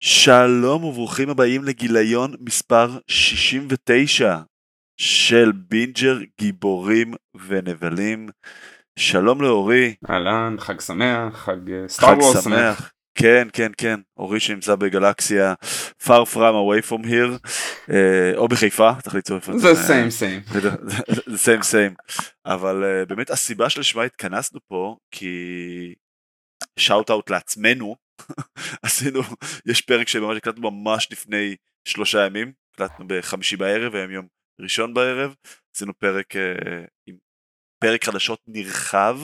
שלום וברוכים הבאים לגיליון מספר 69 של בינג'ר גיבורים ונבלים. שלום לאורי. אהלן, חג שמח, חג חג Star Wars שמח. כן, כן, כן, אורי שנמצא בגלקסיה far from away from here, אה, או בחיפה, ליצור איפה זה same same. זה same same. אבל אה, באמת הסיבה שלשמה התכנסנו פה, כי shout out לעצמנו, עשינו, יש פרק שממש הקלטנו ממש לפני שלושה ימים, הקלטנו בחמישי בערב, היום יום ראשון בערב, עשינו פרק אה, עם פרק חדשות נרחב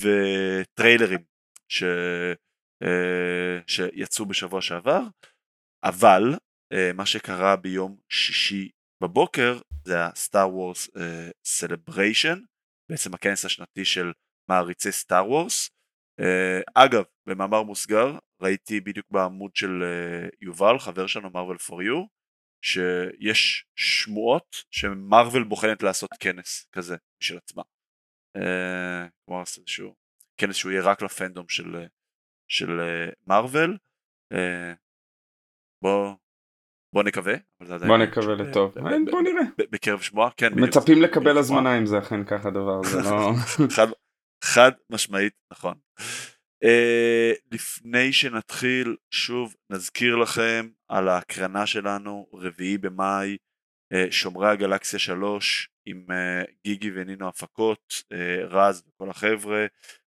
וטריילרים ש, אה, שיצאו בשבוע שעבר, אבל אה, מה שקרה ביום שישי בבוקר זה ה Star Wars Celebration, בעצם הכנס השנתי של מעריצי סטאר וורס. אגב, במאמר מוסגר, ראיתי בדיוק בעמוד של יובל, חבר שלנו מרוויל פור יו, שיש שמועות שמרוויל בוחנת לעשות כנס כזה של עצמה. כלומר כנס שהוא יהיה רק לפנדום של, של מרוויל. Uh, בוא בוא נקווה. בוא נקווה לטוב. בוא נראה. בקרב שמועה, כן. מצפים לקבל הזמנה אם זה אכן ככה דבר, זה לא... חד משמעית נכון. לפני שנתחיל שוב נזכיר לכם על ההקרנה שלנו רביעי במאי שומרי הגלקסיה 3 עם גיגי ונינו הפקות רז וכל החבר'ה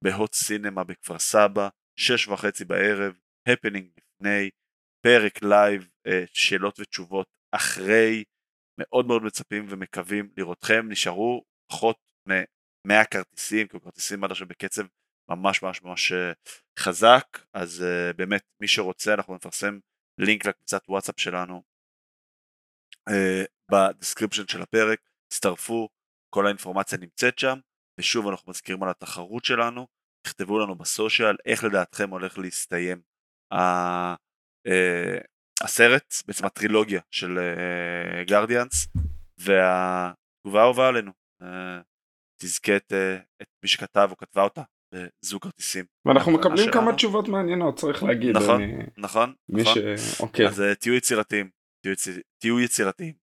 בהוט סינמה בכפר סבא שש וחצי בערב הפנינג לפני פרק live uh, שאלות ותשובות אחרי מאוד מאוד מצפים ומקווים לראותכם נשארו פחות מ-100 כרטיסים כי כרטיסים עד עכשיו בקצב ממש ממש ממש אה, חזק אז uh, באמת מי שרוצה אנחנו נפרסם לינק לקבוצת וואטסאפ שלנו ב description של הפרק תצטרפו כל האינפורמציה נמצאת שם ושוב אנחנו מזכירים על התחרות שלנו תכתבו לנו בסושיאל איך לדעתכם הולך להסתיים ה, uh, הסרט בעצם הטרילוגיה של גרדיאנס uh, והתגובה האהובה עלינו uh, תזכה את, את מי שכתב או כתבה אותה זוג כרטיסים. ואנחנו מקבלים שלנו. כמה תשובות מעניינות צריך להגיד. נכון, אני... נכון, מי נכון. ש... אוקיי. אז תהיו יצירתיים, תהיו, יציר... תהיו יצירתיים,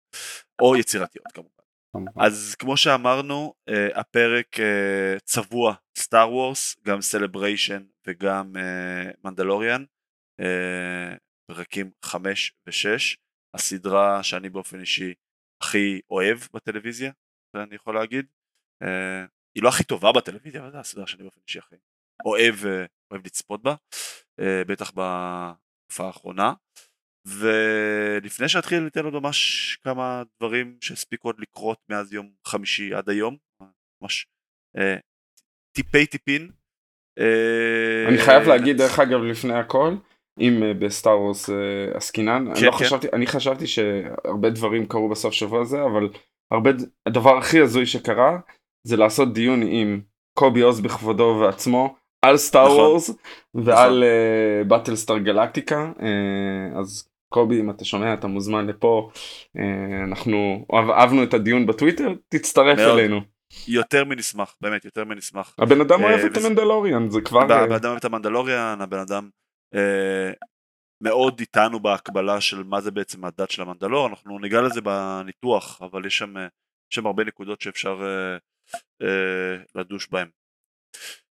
או יצירתיות כמובן. אז כמו שאמרנו, uh, הפרק uh, צבוע Star Wars, גם Celebration וגם Mandalorian, uh, uh, פרקים 5 ו-6, הסדרה שאני באופן אישי הכי אוהב בטלוויזיה, זה אני יכול להגיד. Uh, היא לא הכי טובה בטלוויזיה, אבל זו הסדרה שאני באופן אישי הכי אוהב, אה, אוהב לצפות בה, אה, בטח בתקופה האחרונה. ולפני שנתחיל ניתן עוד ממש כמה דברים שהספיקו עוד לקרות מאז יום חמישי עד היום, ממש אה, טיפי טיפין. אני חייב להגיד דרך אגב לפני הכל, אם בסטאר וורס עסקינן, כן, אני, לא כן. חשבתי, אני חשבתי שהרבה דברים קרו בסוף שבוע הזה, אבל הרבה, הדבר הכי הזוי שקרה זה לעשות דיון עם קובי עוז בכבודו ובעצמו על סטאר נכון, וורס ועל באטלסטאר גלקטיקה אז קובי אם אתה שומע אתה מוזמן לפה uh, אנחנו אהבנו את הדיון בטוויטר תצטרף מאוד. אלינו. יותר מנשמח באמת יותר מנשמח. הבן אדם אוהב uh, את. המנדלוריאן זה כבר. הבן אדם אוהב את המנדלוריאן הבן אדם מאוד איתנו בהקבלה של מה זה בעצם הדת של המנדלור אנחנו ניגע לזה בניתוח אבל יש שם, יש שם הרבה נקודות שאפשר אה, לדוש בהם.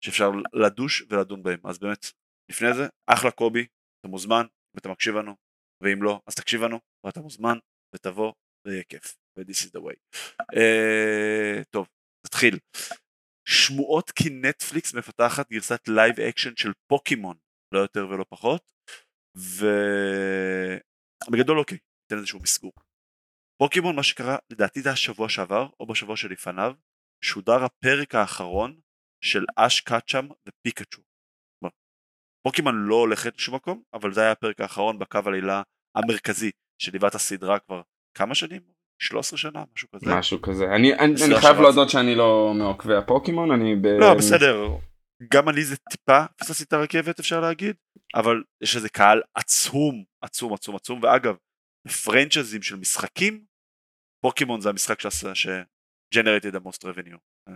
שאפשר לדוש ולדון בהם. אז באמת, לפני זה, אחלה קובי, אתה מוזמן ואתה מקשיב לנו, ואם לא, אז תקשיב לנו, ואתה מוזמן, ותבוא, ויהיה כיף. ו-this is the way. Uh, טוב, נתחיל. שמועות כי נטפליקס מפתחת גרסת live action של פוקימון, לא יותר ולא פחות, ובגדול אוקיי, ניתן איזשהו מסגור. פוקימון מה שקרה לדעתי זה השבוע שעבר או בשבוע שלפניו שודר הפרק האחרון של אש קאצ'אם ופיקאצ'ו. פוקימון לא הולכת לשום מקום, אבל זה היה הפרק האחרון בקו עלילה המרכזי שליווה את הסדרה כבר כמה שנים? 13 שנה? משהו כזה. משהו כזה. אני, אני, אני חייב להודות שאני לא מעוקבי הפוקימון, אני ב... לא, בסדר. גם אני זה טיפה פספסתי את הרכבת אפשר להגיד, אבל יש איזה קהל עצום, עצום, עצום, עצום, ואגב, פרנצ'ייזים של משחקים, פוקימון זה המשחק ש-generated the most revenue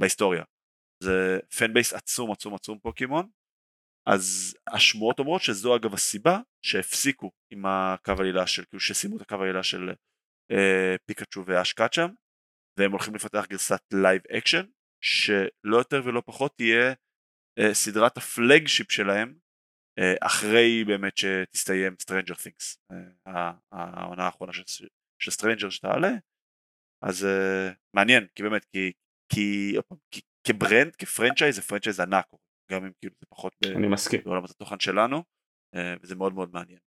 בהיסטוריה. זה fan base עצום עצום עצום פוקימון, אז השמועות אומרות שזו אגב הסיבה שהפסיקו עם הקו העלילה של, כאילו שסיימו את הקו העלילה של אה, פיקאצ'ו ואש קאצ'אם והם הולכים לפתח גרסת live action שלא יותר ולא פחות תהיה אה, סדרת ה flagship שלהם אה, אחרי באמת שתסתיים Stranger Things אה, העונה האחרונה של, של Stranger שתעלה. אז אה, מעניין כי באמת כי, כי, כי כ brand כ franchise זה franchise ענק גם אם כאילו זה פחות אני מסכים בעולמות התוכן שלנו אה, וזה מאוד מאוד מעניין.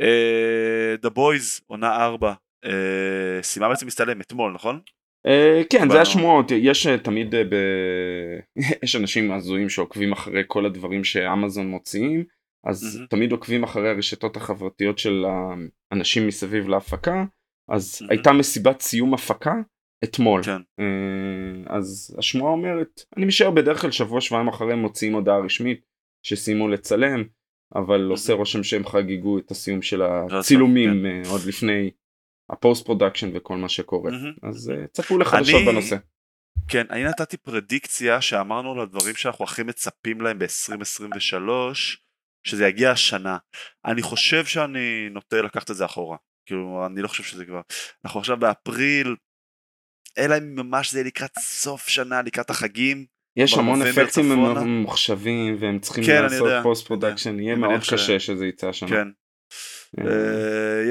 אה, The Boys עונה 4 אה, סיימה בעצם להצטלם אתמול נכון? כן זה השמועות יש תמיד ב... יש אנשים הזויים שעוקבים אחרי כל הדברים שאמזון מוציאים אז. תמיד עוקבים אחרי הרשתות החברתיות של האנשים מסביב להפקה אז. הייתה מסיבת סיום הפקה אתמול כן. אז השמועה אומרת אני משער בדרך כלל שבוע שבועיים אחרי מוציאים הודעה רשמית שסיימו לצלם אבל עושה רושם שהם חגגו את הסיום של הצילומים כן. עוד לפני ה post production וכל מה שקורה אז צפו לחדשות אני... בנושא. כן אני נתתי פרדיקציה שאמרנו לדברים שאנחנו הכי מצפים להם ב-2023 שזה יגיע השנה אני חושב שאני נוטה לקחת את זה אחורה כאילו אני לא חושב שזה כבר אנחנו עכשיו באפריל אלא אם ממש זה לקראת סוף שנה לקראת החגים יש המון אפקטים ממוחשבים והם צריכים כן, לעשות post production יהיה מאוד ש... קשה שזה יצא השנה. כן. Uh,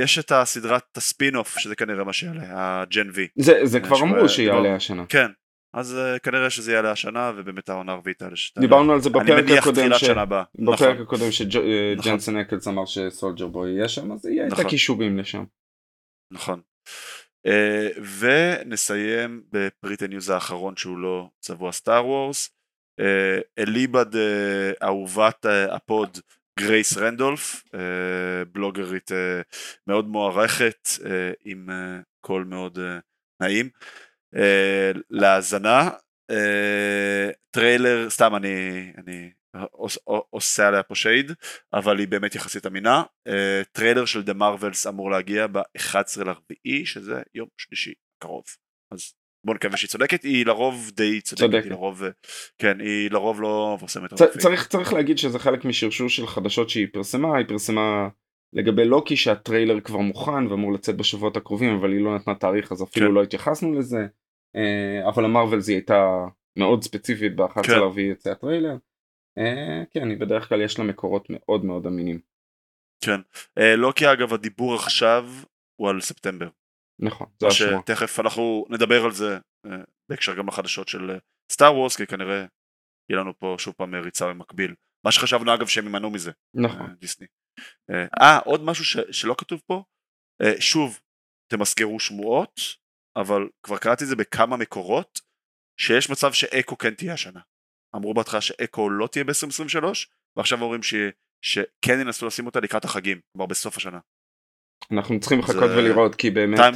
יש את הסדרת ה spin off שזה כנראה מה שיעלה ה Gen V. זה, זה כבר אמרו שיעלה השנה. כן אז uh, כנראה שזה יעלה השנה ובאמת העונה הרביעית האלה שתעלה. דיברנו על זה בפרק הקודם ש... בפרק נכון. הקודם שג'נסן נכון. אקלס אמר ש Soldier Boy יהיה שם אז יהיה נכון. את הקישורים לשם. נכון. Uh, ונסיים בפריט ה news האחרון שהוא לא צבוע Star Wars. Uh, אליבא ד uh, אהובת ה pod גרייס רנדולף, בלוגרית מאוד מוערכת עם קול מאוד נעים. להאזנה, טריילר, סתם אני, אני עושה עליה פה shade, אבל היא באמת יחסית אמינה. Uh, טריילר של The Marvels אמור להגיע ב-11 לרביעי, שזה יום שלישי קרוב. אז בוא נקווה שהיא צודקת, היא לרוב די צודקת, צודקת. היא לרוב, כן, היא לרוב לא מפרסמת. צריך, צריך להגיד שזה חלק משרשור של חדשות שהיא פרסמה, היא פרסמה לגבי לוקי שהטריילר כבר מוכן ואמור לצאת בשבועות הקרובים, אבל היא לא נתנה תאריך אז אפילו כן. לא התייחסנו לזה. Uh, אבל המרווילס היא הייתה מאוד ספציפית ב-11 כן. לרביעי יצא הטריילר. אה, כן, היא בדרך כלל יש לה מקורות מאוד מאוד אמינים. כן, אה, לא כי אגב הדיבור עכשיו הוא על ספטמבר. נכון, זה השמוע. שתכף אנחנו נדבר על זה אה, בהקשר גם לחדשות של סטאר וורס, כי כנראה יהיה לנו פה שוב פעם ריצה במקביל. מה שחשבנו אגב שהם יימנעו מזה. נכון. דיסני. אה, עוד משהו ש, שלא כתוב פה, שוב, תמזכרו שמועות, אבל כבר קראתי את זה בכמה מקורות, שיש מצב שאקו כן תהיה השנה. אמרו בהתחלה שאקו לא תהיה ב-2023 ועכשיו אומרים ש... שכן ינסו לשים אותה לקראת החגים, כלומר בסוף השנה. אנחנו צריכים לחכות זה... ולראות כי באמת, אה,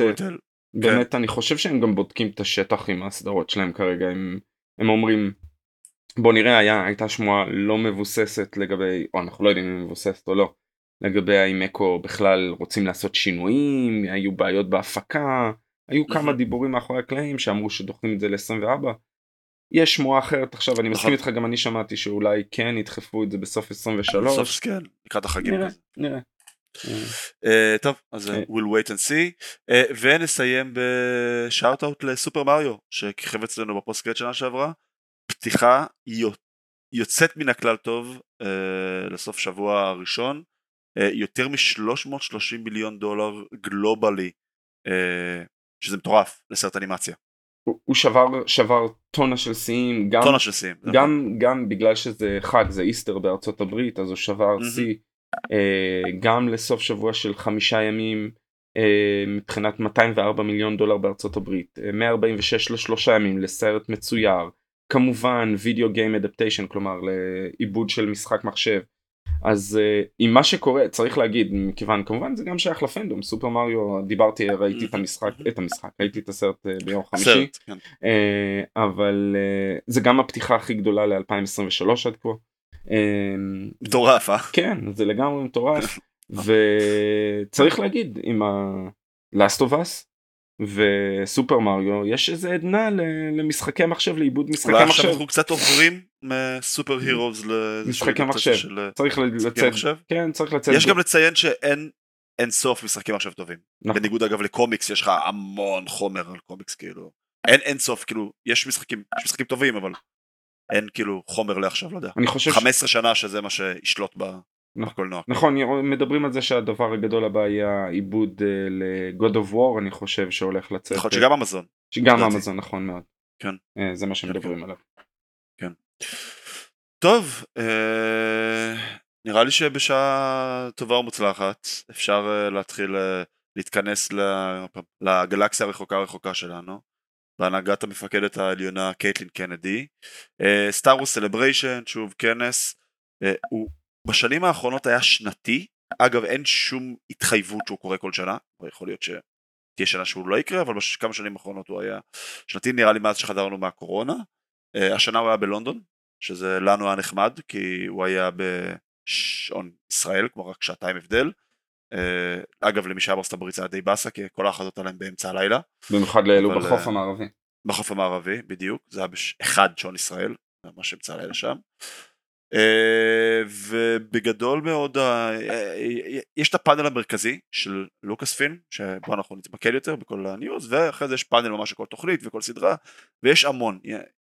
באמת כן. אני חושב שהם גם בודקים את השטח עם הסדרות שלהם כרגע, הם, הם אומרים בוא נראה היה, הייתה שמועה לא מבוססת לגבי, או אנחנו לא יודעים אם היא מבוססת או לא, לגבי האם אקו בכלל רוצים לעשות שינויים, היו בעיות בהפקה, היו כמה דיבורים מאחורי הקלעים שאמרו שדוחים את זה ל-24 יש שמועה אחרת עכשיו אני מסכים נכון. איתך גם אני שמעתי שאולי כן ידחפו את זה בסוף 23. בסוף כן לקראת החגים. נראה נראה. Uh, טוב אז uh, we'll wait and see ונסיים בשאוט אאוט לסופר מריו שכיכב אצלנו בפוסט שנה שעברה פתיחה יוצאת מן הכלל טוב לסוף שבוע הראשון יותר מ-330 מיליון דולר גלובלי שזה מטורף לסרט אנימציה הוא שבר שבר טונה של שיאים גם טונה של שיאים גם נכון. גם בגלל שזה חג זה איסטר בארצות הברית אז הוא שבר. שיא אה, גם לסוף שבוע של חמישה ימים אה, מבחינת 204 מיליון דולר בארצות הברית אה, 146 לשלושה ימים לסרט מצויר כמובן וידאו גיים אדפטיישן כלומר לעיבוד של משחק מחשב אז uh, עם מה שקורה צריך להגיד מכיוון כמובן זה גם שייך לפנדום סופר מריו דיברתי ראיתי את המשחק את המשחק ראיתי את הסרט uh, ביום חמישי כן. uh, אבל uh, זה גם הפתיחה הכי גדולה ל-2023 עד כה. מטורף אה? כן זה לגמרי מטורף וצריך להגיד עם ה-Last of Us וסופר מריו יש איזה עדנה למשחקי מחשב לעיבוד משחקי מחשב. אולי עכשיו אנחנו קצת עוברים מסופר הירוז למשחקי מחשב. של... צריך לצאת. מחשב. כן צריך לצאת. יש גם לציין שאין אין סוף משחקי מחשב טובים. נכון. בניגוד אגב לקומיקס יש לך המון חומר על קומיקס כאילו. אין אין סוף כאילו יש משחקים יש משחקים טובים אבל אין כאילו חומר לעכשיו לא יודע. אני חושב 15 ש... שנה שזה מה שישלוט ב... בקולנוע. נכון, מדברים על זה שהדבר הגדול הבא יהיה עיבוד אה, ל-God of War אני חושב שהולך לצאת. יכול להיות שגם אמזון. שגם אמזון נכון מאוד. כן. אה, זה מה שמדברים כן, כן. עליו. כן. טוב, אה, נראה לי שבשעה טובה ומוצלחת אפשר להתחיל להתכנס לגלקסיה הרחוקה הרחוקה שלנו. בהנהגת המפקדת העליונה קתלין קנדי. Star Wars Celebration, שוב כנס, הוא בשנים האחרונות היה שנתי, אגב אין שום התחייבות שהוא קורה כל שנה, יכול להיות שתהיה שנה שהוא לא יקרה, אבל בכמה שנים האחרונות הוא היה שנתי נראה לי מאז שחזרנו מהקורונה. Uh, השנה הוא היה בלונדון, שזה לנו היה נחמד, כי הוא היה בשעון ישראל, כמו רק שעתיים הבדל. Uh, אגב למי שהיה בארצות הברית זה היה די באסה, כי כל ההכרזות עליהם באמצע הלילה. במיוחד לאלו בחוף uh, המערבי. בחוף המערבי, בדיוק, זה היה באחד שעון ישראל, ממש אמצע הלילה שם. Uh, ובגדול מאוד uh, uh, יש את הפאנל המרכזי של Lucasfilm שבו אנחנו נתמקד יותר בכל ה news ואחרי זה יש פאנל ממש של כל תוכנית וכל סדרה ויש המון.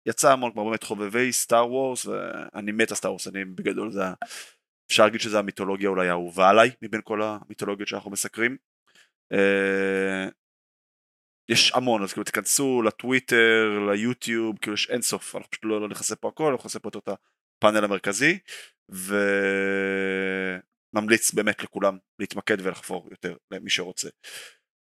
יצא המון כמו באמת חובבי Star Wars ואני מת על Star Wars אני בגדול זה אפשר להגיד שזה המיתולוגיה אולי האהובה עליי מבין כל המיתולוגיות שאנחנו מסקרים. יש המון אז כאילו תיכנסו לטוויטר ליוטיוב כאילו יש אינסוף אנחנו פשוט לא, לא נכנסה פה הכל אנחנו נכנסה פה את הפאנל המרכזי וממליץ באמת לכולם להתמקד ולחפור יותר למי שרוצה.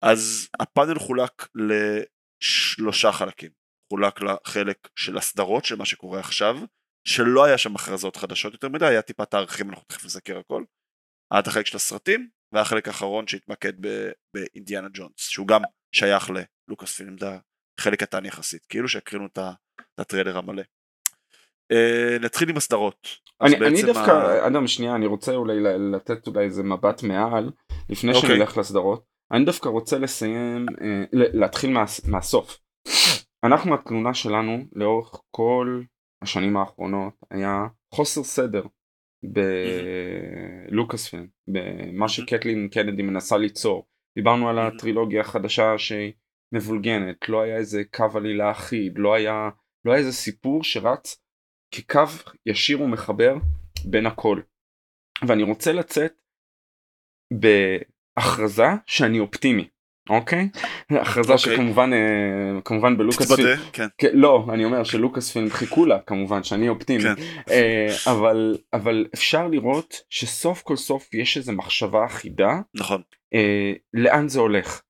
אז הפאנל חולק לשלושה חלקים, חולק לחלק של הסדרות של מה שקורה עכשיו, שלא היה שם הכרזות חדשות יותר מדי, היה טיפה תאריכים, אנחנו תכף נסקר הכל, היה את החלק של הסרטים, והחלק האחרון שהתמקד באינדיאנה ג'ונס, שהוא גם שייך ללוקאס פילם, זה חלק קטן יחסית, כאילו שהקרינו את הטריילר המלא. Uh, נתחיל עם הסדרות. אני, אני דווקא, ה... אדם שנייה, אני רוצה אולי לתת אולי איזה מבט מעל, לפני okay. אוקיי. שנלך לסדרות. אני דווקא רוצה לסיים, uh, להתחיל מה, מהסוף. אנחנו התלונה שלנו לאורך כל השנים האחרונות היה חוסר סדר בלוקאס פילם, במה שקטלין קנדי מנסה ליצור. דיברנו על הטרילוגיה החדשה שהיא מבולגנת, לא היה איזה קו עלילה אחיד, לא היה, לא היה איזה סיפור שרץ כקו ישיר ומחבר בין הכל. ואני רוצה לצאת בהכרזה שאני אופטימי, אוקיי? הכרזה אוקיי. שכמובן אה, כמובן בלוקאס פילם, כן. כן, לא, אני אומר שלוקאס פילם חיכו לה כמובן שאני אופטימי, כן. אה, אבל, אבל אפשר לראות שסוף כל סוף יש איזה מחשבה אחידה, נכון, אה, לאן זה הולך.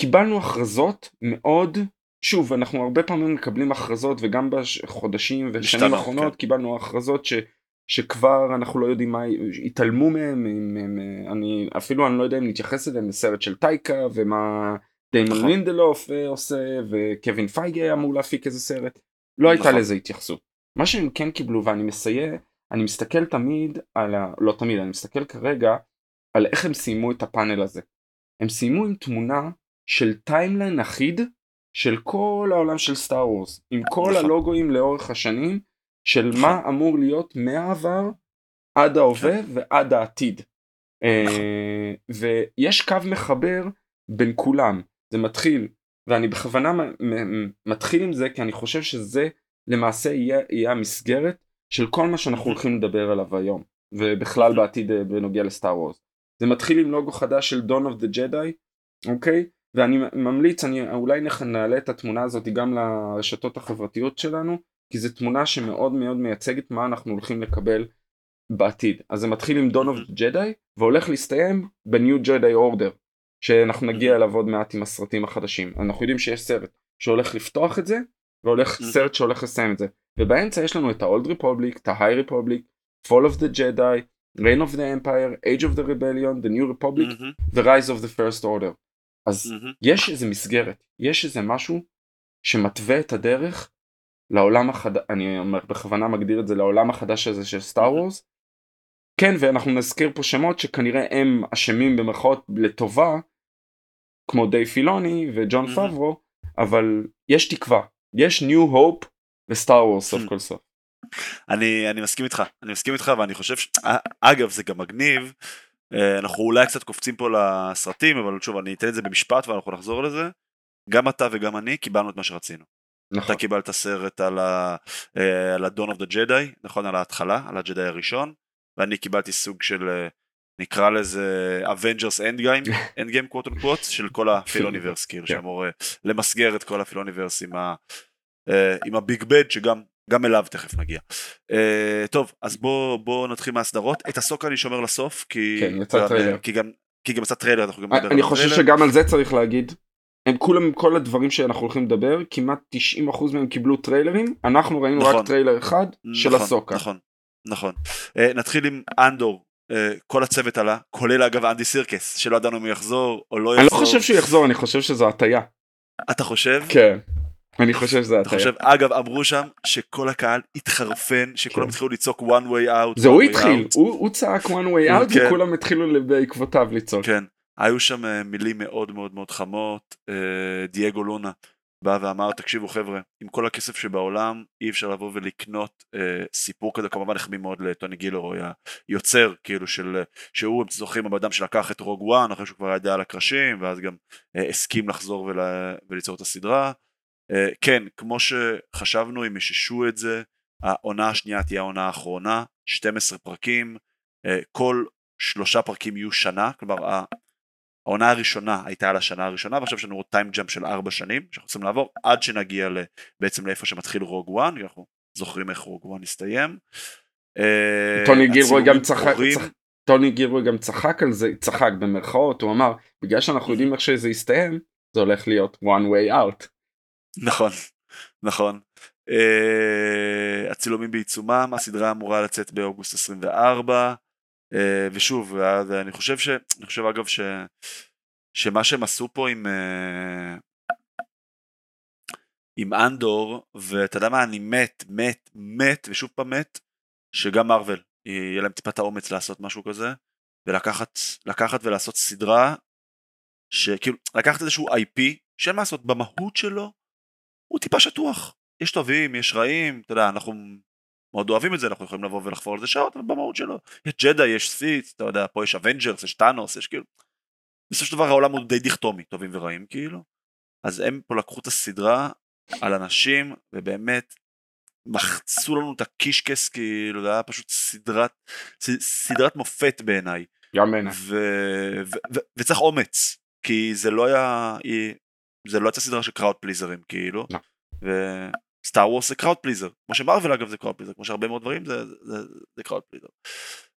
קיבלנו הכרזות מאוד שוב אנחנו הרבה פעמים מקבלים הכרזות וגם בחודשים ושנים האחרונות כן. קיבלנו הכרזות ש, שכבר אנחנו לא יודעים מה התעלמו מהם אני אפילו אני לא יודע אם נתייחס אליהם לסרט של טייקה ומה שדיימון נכון. לינדלוף אה, עושה וקווין פייגי אמור להפיק איזה סרט לא הייתה נכון. לזה התייחסות מה שהם כן קיבלו ואני מסייג אני מסתכל תמיד על ה... לא תמיד אני מסתכל כרגע על איך הם סיימו את הפאנל הזה הם סיימו עם תמונה של timeline אחיד של כל העולם של Star Wars עם כל נכון. הלוגוים לאורך השנים של נכון. מה אמור להיות מהעבר עד ההווה נכון. ועד העתיד. אה, ויש קו מחבר בין כולם זה מתחיל ואני בכוונה מתחיל עם זה כי אני חושב שזה למעשה יהיה, יהיה המסגרת של כל מה שאנחנו הולכים לדבר עליו היום ובכלל בעתיד אה, בנוגע לסטאר וורס. זה מתחיל עם לוגו חדש של דון אוף דה ג'די אוקיי ואני ממליץ, אני אולי נעלה את התמונה הזאת גם לרשתות החברתיות שלנו, כי זו תמונה שמאוד מאוד מייצגת מה אנחנו הולכים לקבל בעתיד. אז זה מתחיל עם דון אוף ג'די, והולך להסתיים בניו ג'די אורדר, שאנחנו נגיע אליו עוד מעט עם הסרטים החדשים. אנחנו יודעים שיש סרט שהולך לפתוח את זה, והולך סרט שהולך לסיים את זה. ובאמצע יש לנו את ה-Old Republic, את ה-High Republic, Fall of the Jedi, Reign of the Empire, Age of the Rebellion, The New Republic, ו-Rise of the First Order. אז mm-hmm. יש איזה מסגרת, יש איזה משהו שמתווה את הדרך לעולם החדש, אני אומר בכוונה מגדיר את זה לעולם החדש הזה של סטאר וורס, כן ואנחנו נזכיר פה שמות שכנראה הם אשמים במרכאות לטובה כמו די פילוני וג'ון mm-hmm. פאברו אבל יש תקווה יש ניו הופ וסטאר וורס סוף כל סוף. אני אני מסכים איתך אני מסכים איתך ואני חושב ש... אגב זה גם מגניב אה, אנחנו אולי קצת קופצים פה לסרטים אבל שוב אני אתן את זה במשפט ואנחנו נחזור לזה גם אתה וגם אני קיבלנו את מה שרצינו. נכון. אתה קיבלת סרט על ה-Dawn of the Jedi, נכון? על ההתחלה, על הג'די הראשון, ואני קיבלתי סוג של, אה, נקרא לזה Avengers Endgame, Endgame קוואט אונקוואט, של כל הפילוניברס, כאילו, כן. שאמור אה, למסגר את כל הפילוניברס עם, ה, אה, עם הביג בד, שגם גם אליו תכף נגיע. Uh, טוב, אז בואו בוא נתחיל מהסדרות. את אהסוקה אני שומר לסוף, כי... כן, יצא טריילר. כי גם, כי גם יצא טריילר, אנחנו גם נדבר על טריילר. אני חושב שגם על זה צריך להגיד, הם כולם כל הדברים שאנחנו הולכים לדבר כמעט 90% מהם קיבלו טריילרים אנחנו ראינו נכון, רק טריילר אחד נכון, של אהסוקה. נכון נכון uh, נתחיל עם אנדור כל הצוות עלה כולל אגב אנדי סרקיס שלא ידענו אם הוא יחזור או לא יחזור. אני לא חושב שהוא יחזור אני חושב שזו הטיה. אתה חושב? כן. אני חושב שזה הטיה. חושב, אגב אמרו שם שכל הקהל התחרפן שכולם כן. התחילו לצעוק one way out. זה הוא התחיל הוא, צעק one way out כן. וכולם התחילו בעקבותיו לצעוק. כן. היו שם אה, מילים מאוד מאוד מאוד חמות, אה, דייגו לונה בא ואמר תקשיבו חבר'ה עם כל הכסף שבעולם אי אפשר לבוא ולקנות אה, סיפור כזה כמובן החמיא מאוד לטוני גילרו היוצר כאילו של שהוא אתם זוכרים הבן אדם שלקח את רוג וואן אחרי שהוא כבר ידע על הקרשים ואז גם הסכים לחזור ול, וליצור את הסדרה כן כמו שחשבנו אם יאששו את זה העונה השנייה תהיה העונה האחרונה 12 פרקים אה, כל שלושה פרקים יהיו שנה כלומר העונה הראשונה הייתה על השנה הראשונה ועכשיו יש לנו עוד time jump של ארבע שנים שאנחנו רוצים לעבור עד שנגיע בעצם לאיפה שמתחיל Rogue One אנחנו זוכרים איך Rogue One הסתיים. אה, טוני גילרוי גם צחק, צח... טוני גילרוי גם צחק על זה צחק במרכאות הוא אמר בגלל שאנחנו יודעים איך שזה יסתיים זה הולך להיות one way out. נכון נכון. uh, הצילומים בעיצומם הסדרה אמורה לצאת באוגוסט 24 אה, ושוב אני חושב ש... אני חושב אגב ש... שמה שהם עשו פה עם אה, עם אנדור ואתה יודע מה אני מת מת מת ושוב פעם מת שגם מרוויל יהיה להם טיפה את האומץ לעשות משהו כזה ולקחת לקחת ולעשות סדרה שכאילו לקחת איזשהו IP שאין מה לעשות במהות שלו הוא טיפה שטוח יש טובים יש רעים אתה יודע אנחנו מאוד אוהבים את זה, אנחנו יכולים לבוא ולחפור על זה שעות, אבל במהות שלו. יש ג'דיי, יש סיט, אתה יודע, פה יש אבנג'רס, יש טאנוס, יש כאילו... בסופו של דבר העולם הוא די דיכטומי, טובים ורעים כאילו. אז הם פה לקחו את הסדרה על אנשים, ובאמת מחצו לנו את הקישקס, כאילו, זה היה פשוט סדרת, סדרת מופת בעיניי. גם בעיניי. וצריך אומץ, כי זה לא היה, זה לא יצא סדרה של crowd pleaserים, כאילו. לא. סטאר וורס זה crowd pleaser, כמו שמרוויל אגב זה crowd pleaser, כמו שהרבה מאוד דברים זה, זה, זה crowd pleaser.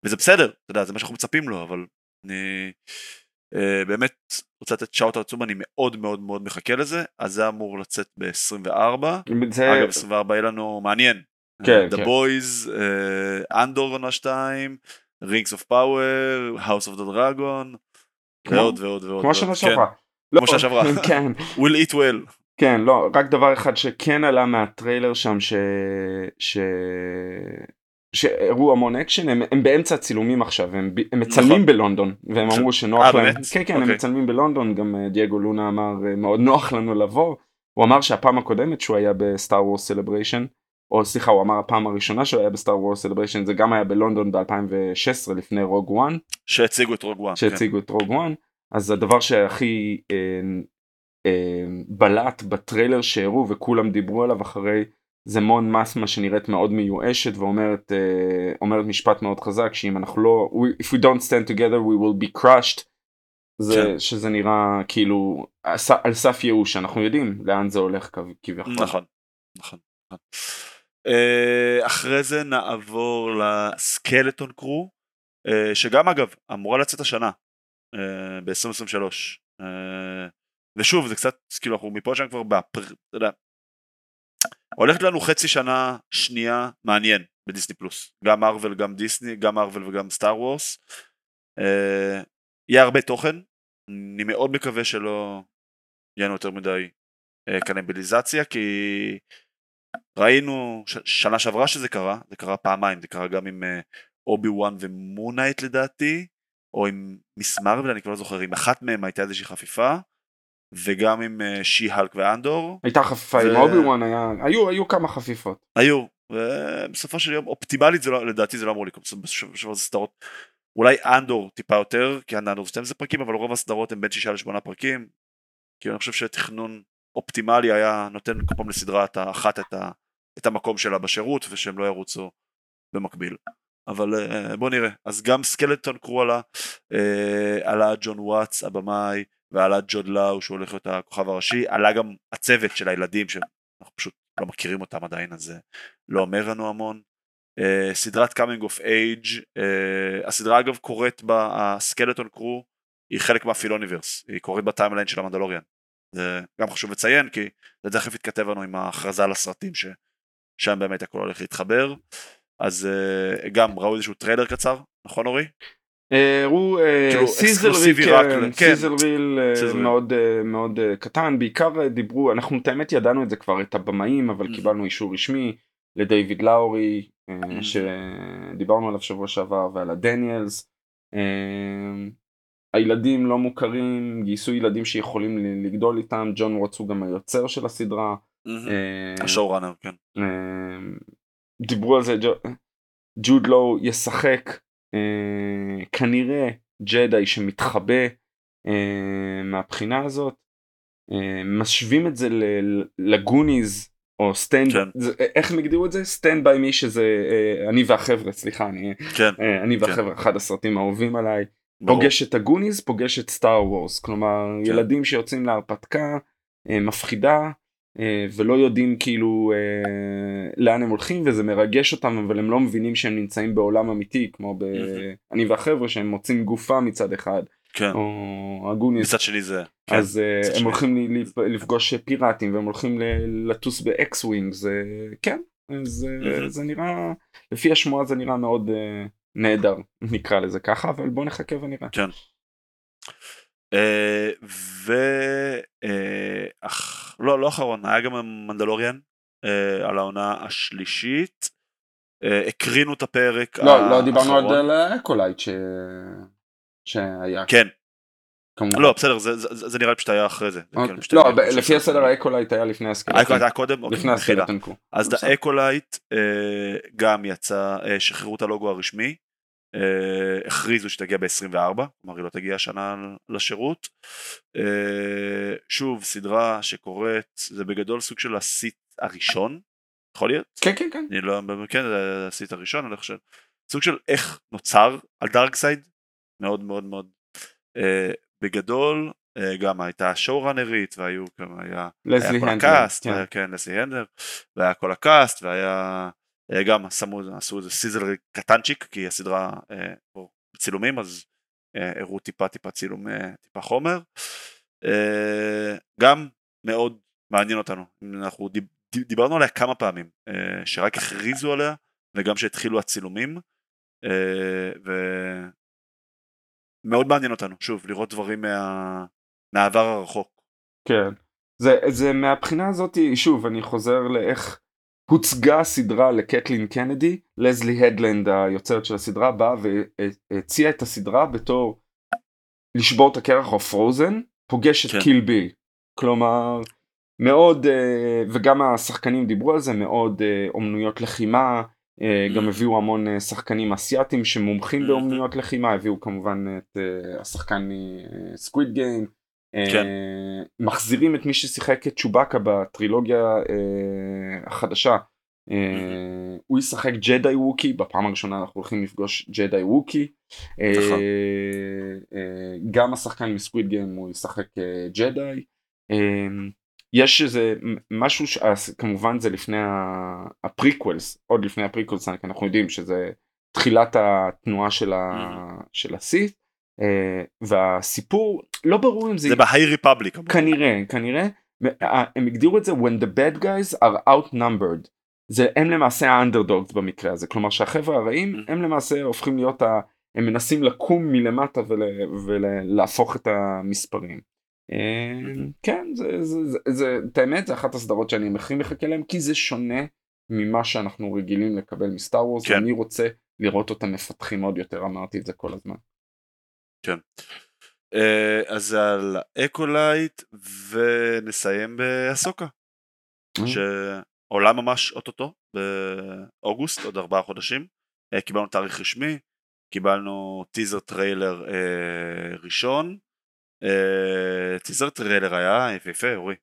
וזה בסדר, אתה יודע, זה מה שאנחנו מצפים לו, אבל אני uh, באמת רוצה לתת shout עצום, אני מאוד מאוד מאוד מחכה לזה, אז זה אמור לצאת ב-24, זה... אגב 24 יהיה לנו מעניין, כן, כן. The Boys, אנדור עונה 2, Rings of Power, House of the Dragon, ועוד ועוד ועוד. כמו שנה שעברה. כמו שנה שעברה. כן. will eat well. כן לא רק דבר אחד שכן עלה מהטריילר שם ש... ש... שהראו המון אקשן הם, הם באמצע הצילומים עכשיו הם, הם מצלמים נכון. בלונדון והם אמרו שנוח אה, אה, להם כן כן אוקיי. הם אוקיי. מצלמים בלונדון גם אה, דייגו לונה אמר אה, מאוד נוח לנו לבוא הוא אמר שהפעם הקודמת שהוא היה בסטאר וורס סלבריישן או סליחה הוא אמר הפעם הראשונה שהוא היה בסטאר וורס סלבריישן זה גם היה בלונדון ב2016 לפני רוג וואן שהציגו את רוג וואן שהציגו כן. את רוג וואן אז הדבר שהכי אה, אמ, בלט בטריילר שהראו וכולם דיברו עליו אחרי זה מון מות'מה שנראית מאוד מיואשת ואומרת אה, אומרת משפט מאוד חזק שאם אנחנו לא if we don't stand together we will be crushed זה כן. שזה נראה כאילו על סף ייאוש אנחנו יודעים לאן זה הולך כביכול. נכון נכון. נכון. אה, אחרי זה נעבור לסקלטון קרו אה, שגם אגב אמורה לצאת השנה ב-2023. ושוב זה קצת כאילו אנחנו מפה שם כבר באפר... אתה יודע הולכת לנו חצי שנה שנייה מעניין בדיסני פלוס. גם מרוויל גם דיסני גם מרוויל וגם סטאר וורס אה, יהיה הרבה תוכן. אני מאוד מקווה שלא יהיה לנו יותר מדי אה, קנביליזציה כי ראינו ש- שנה שעברה שזה קרה זה קרה פעמיים זה קרה גם עם אובי וואן ומון נייט לדעתי, או עם מיס מרוויל, אני כבר לא זוכר, עם אחת מהם הייתה איזושהי חפיפה, וגם עם שי הלק ואנדור. הייתה חפיפה ו... עם אובי וואן, היה... היו, היו כמה חפיפות. היו, ובסופו של יום, אופטימלית זה לא, לדעתי זה לא אמור לקרות, בסופו של סדרות. אולי אנדור טיפה יותר, כי אנדור זה 12 פרקים, אבל רוב הסדרות הם בין 6 ל-8 פרקים, כי אני חושב שתכנון אופטימלי היה נותן כל פעם לסדרה את האחת את, ה, את המקום שלה בשירות, ושהם לא ירוצו במקביל. אבל uh, בוא נראה, אז גם סקלטון קרו עלה, uh, עלה ג'ון וואטס הבמאי, ועלה ג'וד לאו שהוא הולך להיות הכוכב הראשי, עלה גם הצוות של הילדים שאנחנו פשוט לא מכירים אותם עדיין אז זה לא אומר לנו המון. Uh, סדרת coming of age הסדרה אגב קורית בסקלטון קרו היא חלק מהפילוניverse היא קורית ב timeline של המנדלוריאן. זה גם חשוב לציין כי זה תכף יתכתב לנו עם ההכרזה על הסרטים ששם באמת הכל הולך להתחבר אז uh, גם ראו איזשהו טריילר קצר נכון אורי? הראו sizzle reel, sizzle reel מאוד מאוד קטן, בעיקר דיברו, אנחנו את האמת ידענו את זה כבר, את הבמאים, אבל mm-hmm. קיבלנו אישור רשמי לדייוויד לאורי, mm-hmm. שדיברנו עליו שבוע שעבר, ועל הדניאלס. הילדים לא מוכרים, גייסו ילדים שיכולים לגדול איתם, ג'ון ווטס הוא גם היוצר של הסדרה. השואו ראנר, כן. דיברו על זה, ג'וד לואו ישחק אה, כנראה ג'די שמתחבא אה, מהבחינה הזאת. אה, משווים את זה לגוניז או סטנד ביי, כן. זה, איך הם הגדירו את זה? סטנד ביי מי שזה אה, אני והחבר'ה, סליחה, אני, כן. אה, אני כן. והחבר'ה, כן. אחד הסרטים האהובים עליי. ברור. פוגש את הגוניז, פוגש את סטאר וורס, כלומר כן. ילדים שיוצאים להרפתקה אה, מפחידה אה, ולא יודעים כאילו אה, לאן הם הולכים וזה מרגש אותם אבל הם לא מבינים שהם נמצאים בעולם אמיתי כמו ב"אני והחבר'ה" שהם מוצאים גופה מצד אחד. כן. או הגוניז. מצד שני זה. כן. אז אה, הם. הולכים לפגוש פיראטים והם הולכים לטוס באקס ווינג זה כן זה, זה נראה לפי השמועה זה נראה מאוד נהדר נקרא לזה ככה אבל בוא נחכה ונראה. כן. אה, ו... אה, אך, לא, לא אחרון, היה גם המנדלוריאן אה, על העונה השלישית. הקרינו את הפרק לא, האחרון. לא דיברנו על אקולייט ש... שהיה. כן. כמובן. לא בסדר זה, זה, זה נראה לי פשוט היה אחרי זה. אוקיי. לא לפי הסדר האקולייט היה לפני הסקלטון. האקולייט היה קודם? אוקיי, לפני הסקלטון. אז האקולייט גם יצא, שחררו את הלוגו הרשמי. Uh, הכריזו שתגיע ב-24, כלומר היא לא תגיע השנה לשירות. Uh, שוב, סדרה שקורית, זה בגדול סוג של הסיט הראשון, יכול להיות? כן, כן, כן. אני לא, כן, זה הסית' הראשון, אני חושב. סוג של איך נוצר על דארק סייד, מאוד מאוד מאוד. Uh, בגדול, גם הייתה showrunner ית, והיו כמה, היה, כל ה cast, כן. כן, לסלי הדלנד, והיה כל ה cast, והיה... אה, גם שמו, עשו איזה sizzle קטנצ'יק כי הסדרה אה, צילומים אז אה, הראו טיפה טיפה צילום טיפה חומר גם מאוד מעניין אותנו אנחנו דיב, דיברנו עליה כמה פעמים שרק הכריזו עליה וגם שהתחילו הצילומים ומאוד מעניין אותנו שוב לראות דברים מה... מהעבר הרחוק. כן זה, זה מהבחינה הזאת שוב אני חוזר לאיך הוצגה הסדרה לקטלין קנדי, לזלי הדלנד היוצרת של הסדרה באה והציעה את הסדרה בתור לשבור את הקרח או פרוזן, פוגש את כן. קיל ביל. כלומר, מאוד, אה, וגם השחקנים דיברו על זה, מאוד אה, אומנויות לחימה, אה, גם mm. הביאו המון שחקנים אסיאתים שמומחים mm-hmm. באומנויות לחימה, הביאו כמובן את השחקן מסקוויד גיים. כן. Uh, מחזירים את מי ששיחק את צ'ובאקה בטרילוגיה uh, החדשה. Mm-hmm. הוא ישחק ג'די ווקי, בפעם הראשונה אנחנו הולכים לפגוש ג'די ווקי. נכון. גם השחקן מסקוויד גיים הוא ישחק ג'די. יש איזה משהו שכמובן זה לפני ה prequels, עוד לפני ה prequels אנחנו יודעים שזה תחילת התנועה. של הסית. Uh, והסיפור לא ברור אם זה... זה ב High Republic. כנראה, כנראה. הם הגדירו את זה when the bad guys are outnumbered. זה הם למעשה ה underdogs במקרה הזה. כלומר שהחבר'ה הרעים mm. הם למעשה הופכים להיות ה... הם מנסים לקום מלמטה ול... ולהפוך את המספרים. אה, mm-hmm. כן, זה, זה, זה, זה, את האמת זה אחת הסדרות שאני הכי מחכה להם כי זה שונה ממה שאנחנו רגילים לקבל מסטאר וורס. כן. אני רוצה לראות אותם מפתחים עוד יותר, אמרתי את זה כל הזמן. כן. Uh, אז על אקולייט ונסיים באסוקה. Mm. שעולה ממש אוטוטו באוגוסט, עוד ארבעה חודשים. Uh, קיבלנו תאריך רשמי, קיבלנו טיזר טריילר uh, ראשון. טיזר טריילר היה יפהפה, אורי.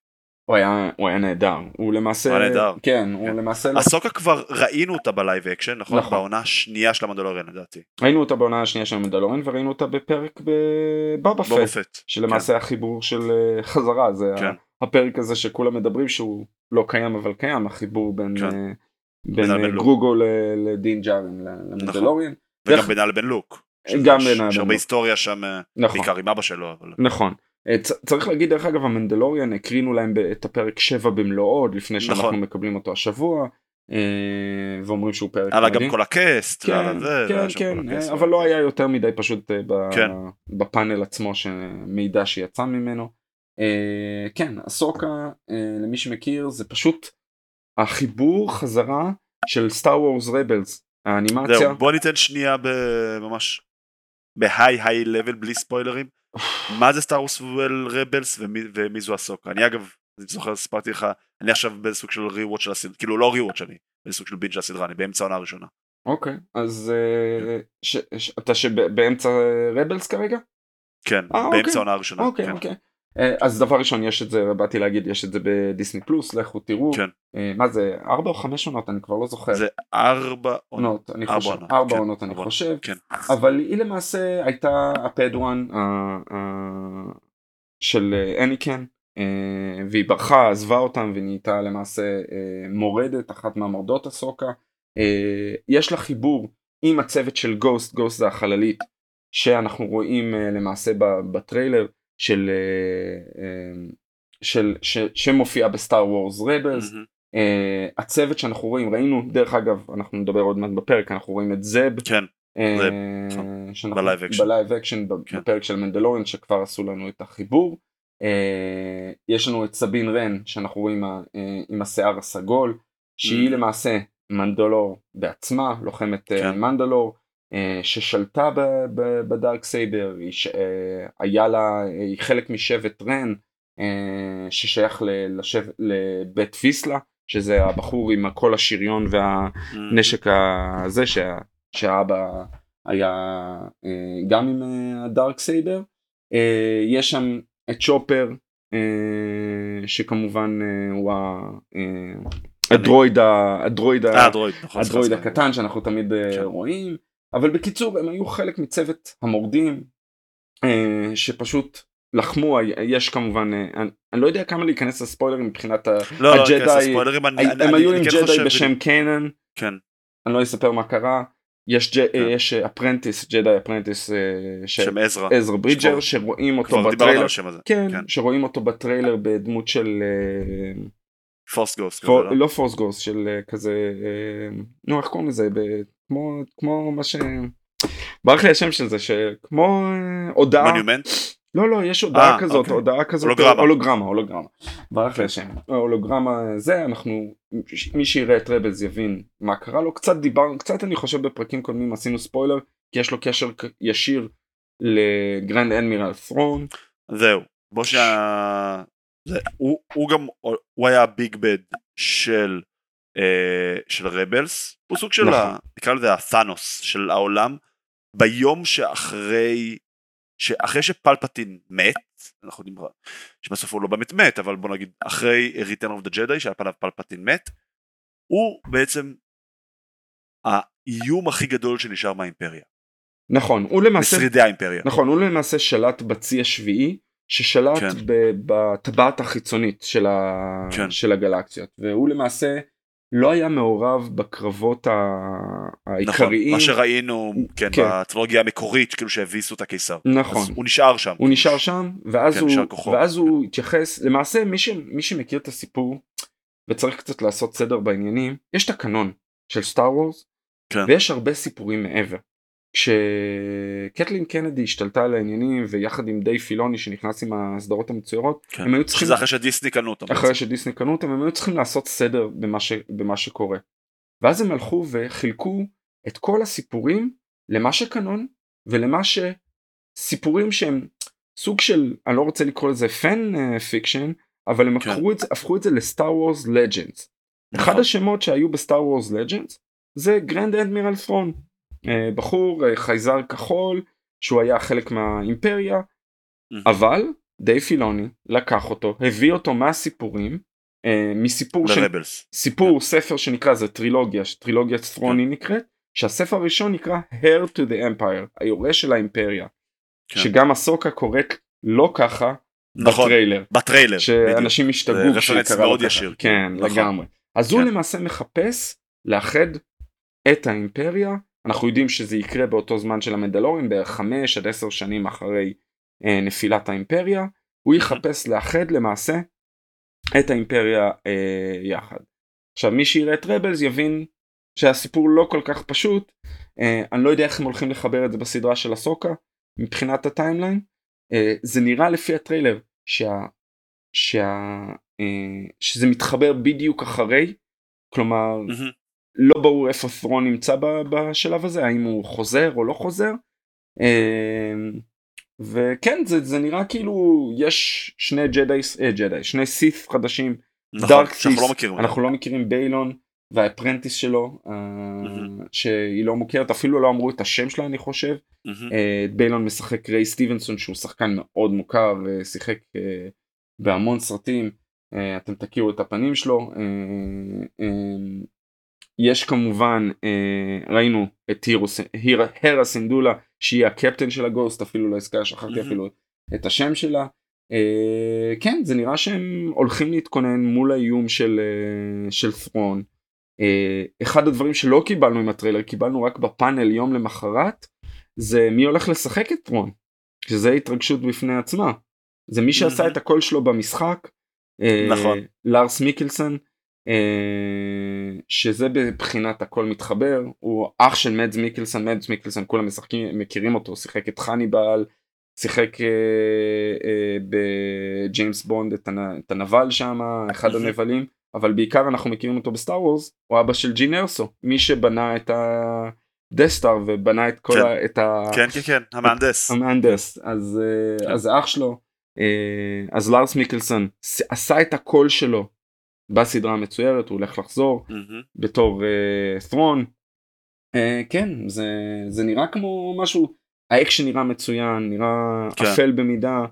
הוא היה, הוא היה נהדר, הוא למעשה, הוא היה נהדר. כן, הוא כן. למעשה, אסוקה כבר ראינו אותה ב live action, נכון? נכון. בעונה השנייה של המנדלוריאן לדעתי. ראינו אותה בעונה השנייה של המנדלוריאן וראינו אותה בפרק בבובה פט, שלמעשה כן. החיבור של אה, חזרה, זה כן. הפרק הזה שכולם מדברים שהוא לא קיים אבל קיים, החיבור בין, כן. אה, בין, בין אה, גרוגו לדין ג'ארין למדלוריאן. נכון. וגם בינה לבין לוק. גם בינה לבין לוק. יש הרבה היסטוריה שם, נכון. בעיקר עם אבא שלו. אבל... נכון. אה, צריך להגיד דרך אגב המנדלוריאן הקרינו להם את הפרק 7 במלואו עוד לפני שאנחנו נכון. מקבלים אותו השבוע אה, ואומרים שהוא פרק עלה גם כל הקאסט כן זה, כן כן הקסט, אבל לא היה יותר מדי פשוט אה, כן. בפאנל עצמו שמידע שיצא ממנו. כן הסוקה למי שמכיר זה פשוט החיבור חזרה של סטאר וורס רבלס האנימציה. בוא ניתן שנייה ממש בהיי היי לבל בלי ספוילרים מה זה סטאר וורס רבלס ומי זו הסוקה אני אגב אני זוכר סיפרתי לך אני עכשיו בסוג של ריווט של הסדרה כאילו לא ריווט שאני בסוג של בינג' של הסדרה אני באמצע העונה הראשונה. אוקיי אז אה, אתה שבאמצע רבלס כרגע? כן אה, באמצע אוקיי. העונה הראשונה. אוקיי כן. אוקיי. אה, אז דבר ראשון יש את זה באתי להגיד יש את זה בדיסני פלוס לכו תראו. כן. מה זה ארבע או חמש עונות אני כבר לא זוכר. זה ארבע עונות. אני חושב. ארבע כן, עונות אני חושב. כן. אבל היא למעשה הייתה הפדואן של אניקן והיא ברחה עזבה אותם ונהייתה למעשה מורדת אחת מהמורדות הסוקה יש לה חיבור עם הצוות של גוסט גוסט זה החללית שאנחנו רואים למעשה בטריילר של, אה, אה, של, ש, שמופיע בסטאר וורס רבלס. הצוות שאנחנו רואים ראינו דרך אגב אנחנו נדבר עוד מעט בפרק אנחנו רואים את זב. כן. נכון. ב live action. כן. בפרק של מנדלוריאן שכבר עשו לנו את החיבור. יש לנו את סבין רן שאנחנו רואים עם השיער הסגול שהיא. למעשה מנדלור בעצמה לוחמת כן. מנדלור אה, ששלטה ב Darksaber, אה, היה לה, היא חלק משבט רן אה, ששייך לשבט, לבית ויסלה, שזה הבחור עם כל השריון והנשק הזה שה, שהאבא היה גם עם ה Darksaber. יש שם את צ'ופר שכמובן הוא הדרויד, הדרויד, הדרויד הקטן שאנחנו תמיד כן. רואים. אבל בקיצור הם היו חלק מצוות המורדים אה, שפשוט לחמו. יש כמובן אה, אני, אני לא יודע כמה להיכנס לספוילרים מבחינת לא, לא הג'די. לא, אני, הם אני, היו אני, עם כן ג'די בשם קיינן כן. אני לא אספר מה קרה. יש, כן. יש apprentice ג'די apprentice שם עזרא. עזרא ברידג'ר שרואים אותו בטריילר. כן, כן. שרואים אותו בטריילר בדמות של Force ghost לא? Force ghost של כזה נו איך קוראים לזה כמו כמו מה ש... ברח לי השם של זה שכמו אה, הודעה. מונומנט? לא לא יש הודעה אה, אה, כזאת אוקיי. הודעה כזאת הולוגרמה הולוגרמה הולוגרמה ברח לי השם הולוגרמה זה אנחנו מי שיראה את רבלס יבין מה קרה לו קצת דיברנו קצת אני חושב בפרקים קודמים עשינו ספוילר כי יש לו קשר ישיר לגרנד אנמירל ת'רון. זהו בוא שה... זה, הוא, הוא גם הוא היה הביג בד של של רבלס הוא סוג של נכון. ה, נקרא לזה הת'אנוס של העולם ביום שאחרי שאחרי שפלפטין מת אנחנו יודעים שבסוף הוא לא באמת מת אבל בוא נגיד אחרי Return of the Jedi שעל פניו פלפטין מת הוא בעצם האיום הכי גדול שנשאר מהאימפריה. נכון הוא למעשה בשרידי האימפריה נכון הוא למעשה שלט בצי השביעי ששלט כן. בטבעת החיצונית של, ה... כן. של הגלקסיות והוא למעשה לא היה מעורב בקרבות העיקריים. נכון, מה שראינו כן, כן. בטרילוגיה המקורית כאילו שהביסו את הקיסר. נכון. הוא נשאר שם. הוא נשאר שם ואז כן, הוא, ואז הוא התייחס למעשה מי, ש, מי שמכיר את הסיפור וצריך קצת לעשות סדר בעניינים יש את הקנון של סטאר וורס כן. ויש הרבה סיפורים מעבר. כשקטלין קנדי השתלטה על העניינים ויחד עם די פילוני שנכנס עם הסדרות המצוירות כן. הם היו צריכים שזה אחרי שדיסני קנו אותם אחרי שדיסני קנו אותם הם היו צריכים לעשות סדר במה, ש... במה שקורה ואז הם הלכו וחילקו את כל הסיפורים למה שקנון ולמה שסיפורים שהם סוג של אני לא רוצה לקרוא לזה פן fiction אבל הם כן. את זה, הפכו את זה לסטאר וורס Legends. אחד השמות שהיו בסטאר וורס Legends זה Grand Admiral ת'רון בחור uh, חייזר כחול שהוא היה חלק מהאימפריה. אבל דייב פילוני לקח אותו הביא אותו מהסיפורים uh, מסיפור של סיפור. כן. ספר שנקרא זה טרילוגיה טרילוגיית ת'רון yeah. נקראת שהספר הראשון נקרא Heir to the Empire היורש של האימפריה כן. שגם הסוקה קוראת לא ככה נכון, בטריילר בטריילר שאנשים השתגעו כשקרה מאוד ישיר כן נכון. לגמרי אז כן. הוא למעשה מחפש לאחד את האימפריה אנחנו יודעים שזה יקרה באותו זמן של המדלורים בערך 5 עד 10 שנים אחרי אה, נפילת האימפריה. הוא יחפש לאחד למעשה את האימפריה אה, יחד. עכשיו מי שיראה את רבלס יבין שהסיפור לא כל כך פשוט. אה, אני לא יודע איך הם הולכים לחבר את זה בסדרה של אסוקה מבחינת ה timeline. אה, זה נראה לפי הטריילר שה, שה, אה, שזה מתחבר בדיוק אחרי. כלומר mm-hmm. לא ברור איפה ת'רון נמצא בשלב הזה האם הוא חוזר או לא חוזר. אה, וכן זה, זה נראה כאילו יש שני ג'די, אה, ג'די שני סית' חדשים. נכון, שאנחנו לא מכירים. אנחנו לא מכירים ביילון והאפרנטיס שלו mm-hmm. שהיא לא מוכרת אפילו לא אמרו את השם שלה אני חושב. mm-hmm. ביילון משחק ריי סטיבנסון שהוא שחקן מאוד מוכר שיחק בהמון סרטים. אתם תכירו את הפנים שלו יש כמובן ראינו את הירה סינדולה שהיא הקפטן של הגוסט אפילו לא הזכר שכחתי. אפילו את השם שלה כן זה נראה שהם הולכים להתכונן מול האיום של של ת'רון. אחד הדברים שלא קיבלנו עם הטריילר קיבלנו רק בפאנל יום למחרת זה מי הולך לשחק את טרון שזה התרגשות בפני עצמה זה מי שעשה את הקול שלו במשחק נכון לארס מיקלסון שזה בבחינת הכל מתחבר הוא אח של מדס מיקלסון מדס מיקלסון כולם משחקים מכירים אותו שיחק את חניבל שיחק אה, אה, בג'יימס בונד את, הנ, את הנבל שם אחד הנבלים אבל בעיקר אנחנו מכירים אותו בסטאר וורס הוא אבא של ג'ין ארסו מי שבנה את ה Death Star ובנה את כל כן. ה... את ה... כן כן כן המהנדס המהנדס אז, אה, כן. אז אח שלו אה, אז לארס מיקלסן עשה את הקול שלו בסדרה המצוירת הוא הולך לחזור mm-hmm. בתור ת'רון. Uh, uh, כן זה זה נראה כמו משהו האקשן נראה מצוין נראה כן. אפל במידה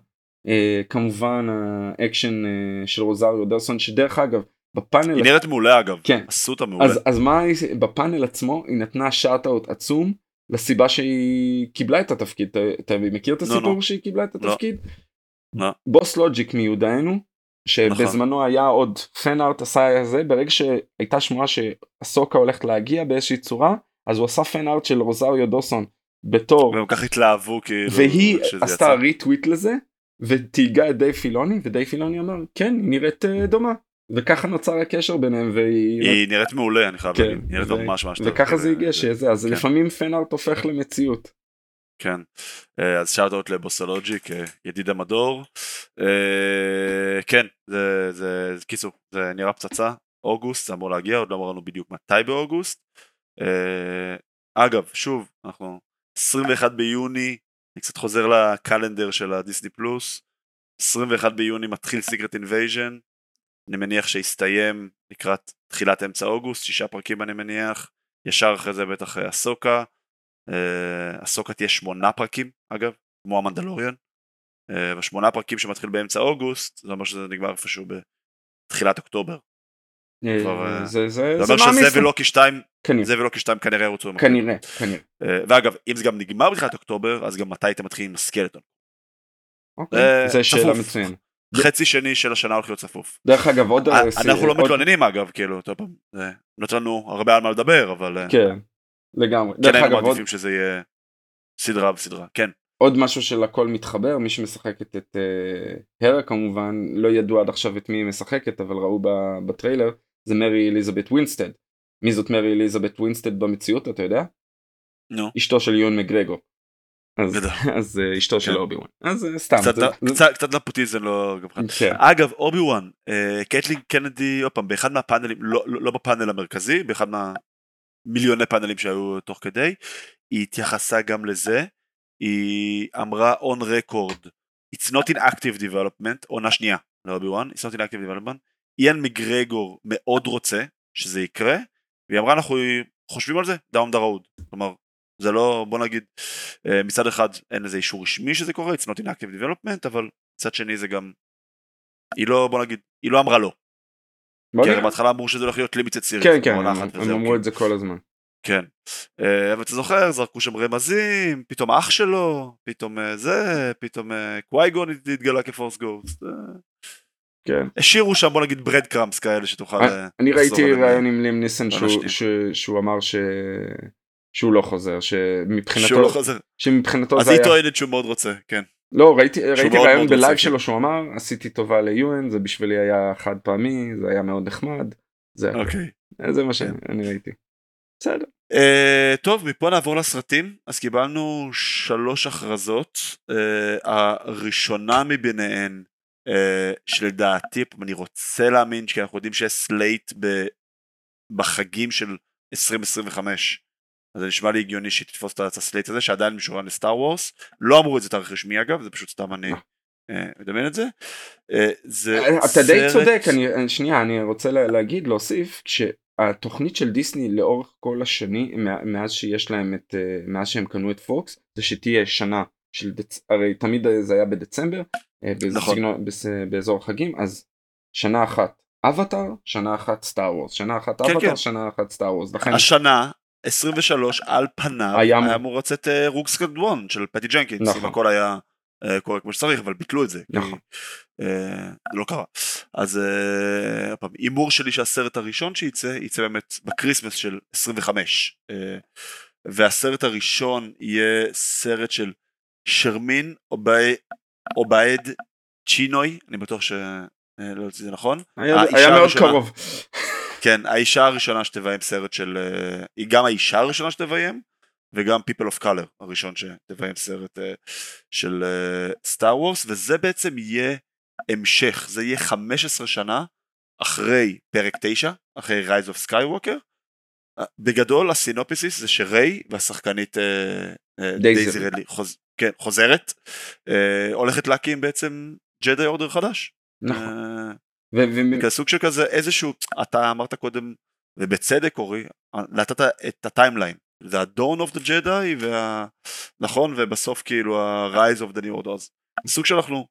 uh, כמובן האקשן uh, של רוזריו דוסון שדרך אגב בפאנל היא נראית מעולה אגב כן עשו אותה מעולה אז, אז מה בפאנל עצמו היא נתנה shout-out עצום לסיבה שהיא קיבלה את התפקיד אתה, אתה מכיר את הסיפור no, no. שהיא קיבלה את התפקיד? לא. בוס לוג'יק מיודענו שבזמנו נכון. היה עוד fan art עשה זה ברגע שהייתה שמועה שאסוקה הולכת להגיע באיזושהי צורה אז הוא עשה פן ארט של רוזריו דוסון בתור והם כך התלהבו כאילו והיא עשתה ריטוויט לזה ותהיגה את די פילוני ודי פילוני אמר כן היא נראית uh, דומה וככה נוצר הקשר ביניהם והיא היא נראית מעולה אני חייב כן, להגיד נראית ו... ממש ממש וככה זה הגיע שזה אז כן. לפעמים פן ארט הופך למציאות. כן. אה, אז שאוט אאוט לבוסולוג'יק ידיד המדור. אה, כן זה זה קיצור זה נראה פצצה. אוגוסט זה אמור להגיע עוד לא אמרנו בדיוק מתי באוגוסט. אה, אגב שוב אנחנו 21 ביוני אני קצת חוזר ל calendar של הדיסני פלוס. 21 ביוני מתחיל Secret Invasion אני מניח שיסתיים לקראת תחילת אמצע אוגוסט שישה פרקים אני מניח. ישר אחרי זה בטח אהסוקה אהסוקה תהיה שמונה פרקים אגב כמו המנדלוריאן בשמונה פרקים שמתחיל באמצע אוגוסט זה אומר שזה נגמר איפשהו בתחילת אוקטובר. זה זה אומר שזה ולוקי 2 זה ולוקי 2 כנראה ירוצו כנראה כנראה ואגב אם זה גם נגמר בתחילת אוקטובר אז גם מתי אתם מתחילים עם הסקלטון. זה שאלה מצוינת. חצי שני של השנה הולך להיות צפוף. דרך אגב עוד אנחנו לא מתלוננים אגב כאילו נותן לנו הרבה על מה לדבר אבל כן לגמרי. כן היינו מעדיפים עוד... שזה יהיה סדרה בסדרה, כן. עוד משהו של הכל מתחבר, מי שמשחקת את אה, הרה כמובן, לא ידעו עד עכשיו את מי היא משחקת, אבל ראו בטריילר, זה מרי אליזבת ווינסטד. מי זאת מרי אליזבת ווינסטד במציאות, אתה יודע? נו. נו. אשתו של יון מגרגו. אז, אז אה, אשתו כן. של אובי וואן. אז אה, סתם. קצת, נפוטיזם לא... כן. אגב אובי וואן, קטלין קנדי, עוד פעם, באחד מהפאנלים, לא, לא, לא בפאנל המרכזי, באחד מה... מיליוני פאנלים שהיו תוך כדי, היא התייחסה גם לזה, היא אמרה on record, it's not in active development, עונה שנייה לאובי וואן, it's not in active development, איאן מגרגור מאוד רוצה שזה יקרה, והיא אמרה אנחנו חושבים על זה down the road, כלומר זה לא בוא נגיד אה, מצד אחד אין לזה אישור רשמי שזה קורה, it's not in active development, אבל מצד שני זה גם, היא לא בוא נגיד, היא לא אמרה לא. כי בהתחלה אמרו שזה הולך להיות לימיטד סיריס. כן, כן, הם אמרו את זה כל הזמן. כן, אה, אבל אתה זוכר, זרקו שם רמזים, פתאום אח שלו, פתאום אה, זה, פתאום קווייגון התגלה כ Force ghost. כן. השאירו שם בוא נגיד bread crumbs כאלה שתוכל... אני ראיתי ראיון עם ליאם ניסן שהוא אמר ש... שהוא לא חוזר, שמבחינתו... שהוא לא חוזר. שמבחינתו זה היה... אז היא טוענת שהוא מאוד רוצה, כן. לא, ראיתי, ראיתי ראיון בלייב שלו שהוא אמר, עשיתי טובה ליואן, זה בשבילי היה חד פעמי, זה היה מאוד נחמד. זה, אוקיי. זה מה שאני כן. ראיתי. בסדר. אה, טוב, מפה נעבור לסרטים. אז קיבלנו שלוש הכרזות. אה, הראשונה מביניהן, אה, שלדעתי, אני רוצה להאמין, כי אנחנו יודעים שיש slate בחגים של 2025. אז זה נשמע לי הגיוני שהיא תתפוס את ה slate הזה שעדיין משוריין לסטאר וורס לא אמרו את זה תאריך רשמי אגב זה פשוט סתם אני אה, מדמיין את זה. אה, זה אתה די צודק אני שנייה אני רוצה להגיד להוסיף שהתוכנית של דיסני לאורך כל השנים מאז שיש להם את אה, מאז שהם קנו את פוקס זה שתהיה שנה של דצ... הרי תמיד זה היה בדצמבר נכון. באזור החגים אז שנה אחת אבטאר שנה אחת סטאר וורס שנה אחת אבטאר כן, כן. שנה אחת סטאר וורס השנה 23 על פניו היה, היה אמור לצאת אה, Rogue Squadron של פטי ג'נקינס, נכון. אם הכל היה אה, קורה כמו שצריך, אבל ביטלו את זה, נכון. כי, זה לא קרה. אז אה, הימור שלי שהסרט הראשון שייצא, ייצא באמת ב Christmas של 25. אה, והסרט הראשון יהיה סרט של שרמין אובייד צ'ינוי, אני בטוח ש... לא יודעת אם זה נכון. היה, היה מאוד קרוב. כן, האישה הראשונה שתביים סרט של... אה, היא גם האישה הראשונה שתביים, וגם People of Color הראשון שתביים סרט אה, של סטאר uh, וורס, וזה בעצם יהיה המשך, זה יהיה 15 שנה אחרי פרק 9, אחרי Rise of Skywalker. בגדול הסינופיסיס זה שריי והשחקנית דייזי רדלי חוז, כן, חוזרת, הולכת להקים בעצם ג'די אורדר חדש. נכון. כסוג של כזה איזשהו, אתה אמרת קודם, ובצדק אורי, נתת את ה timeline, זה ה-Dawn of the Jedi, וה... נכון, ובסוף כאילו ה-Rise of the New Order, סוג שאנחנו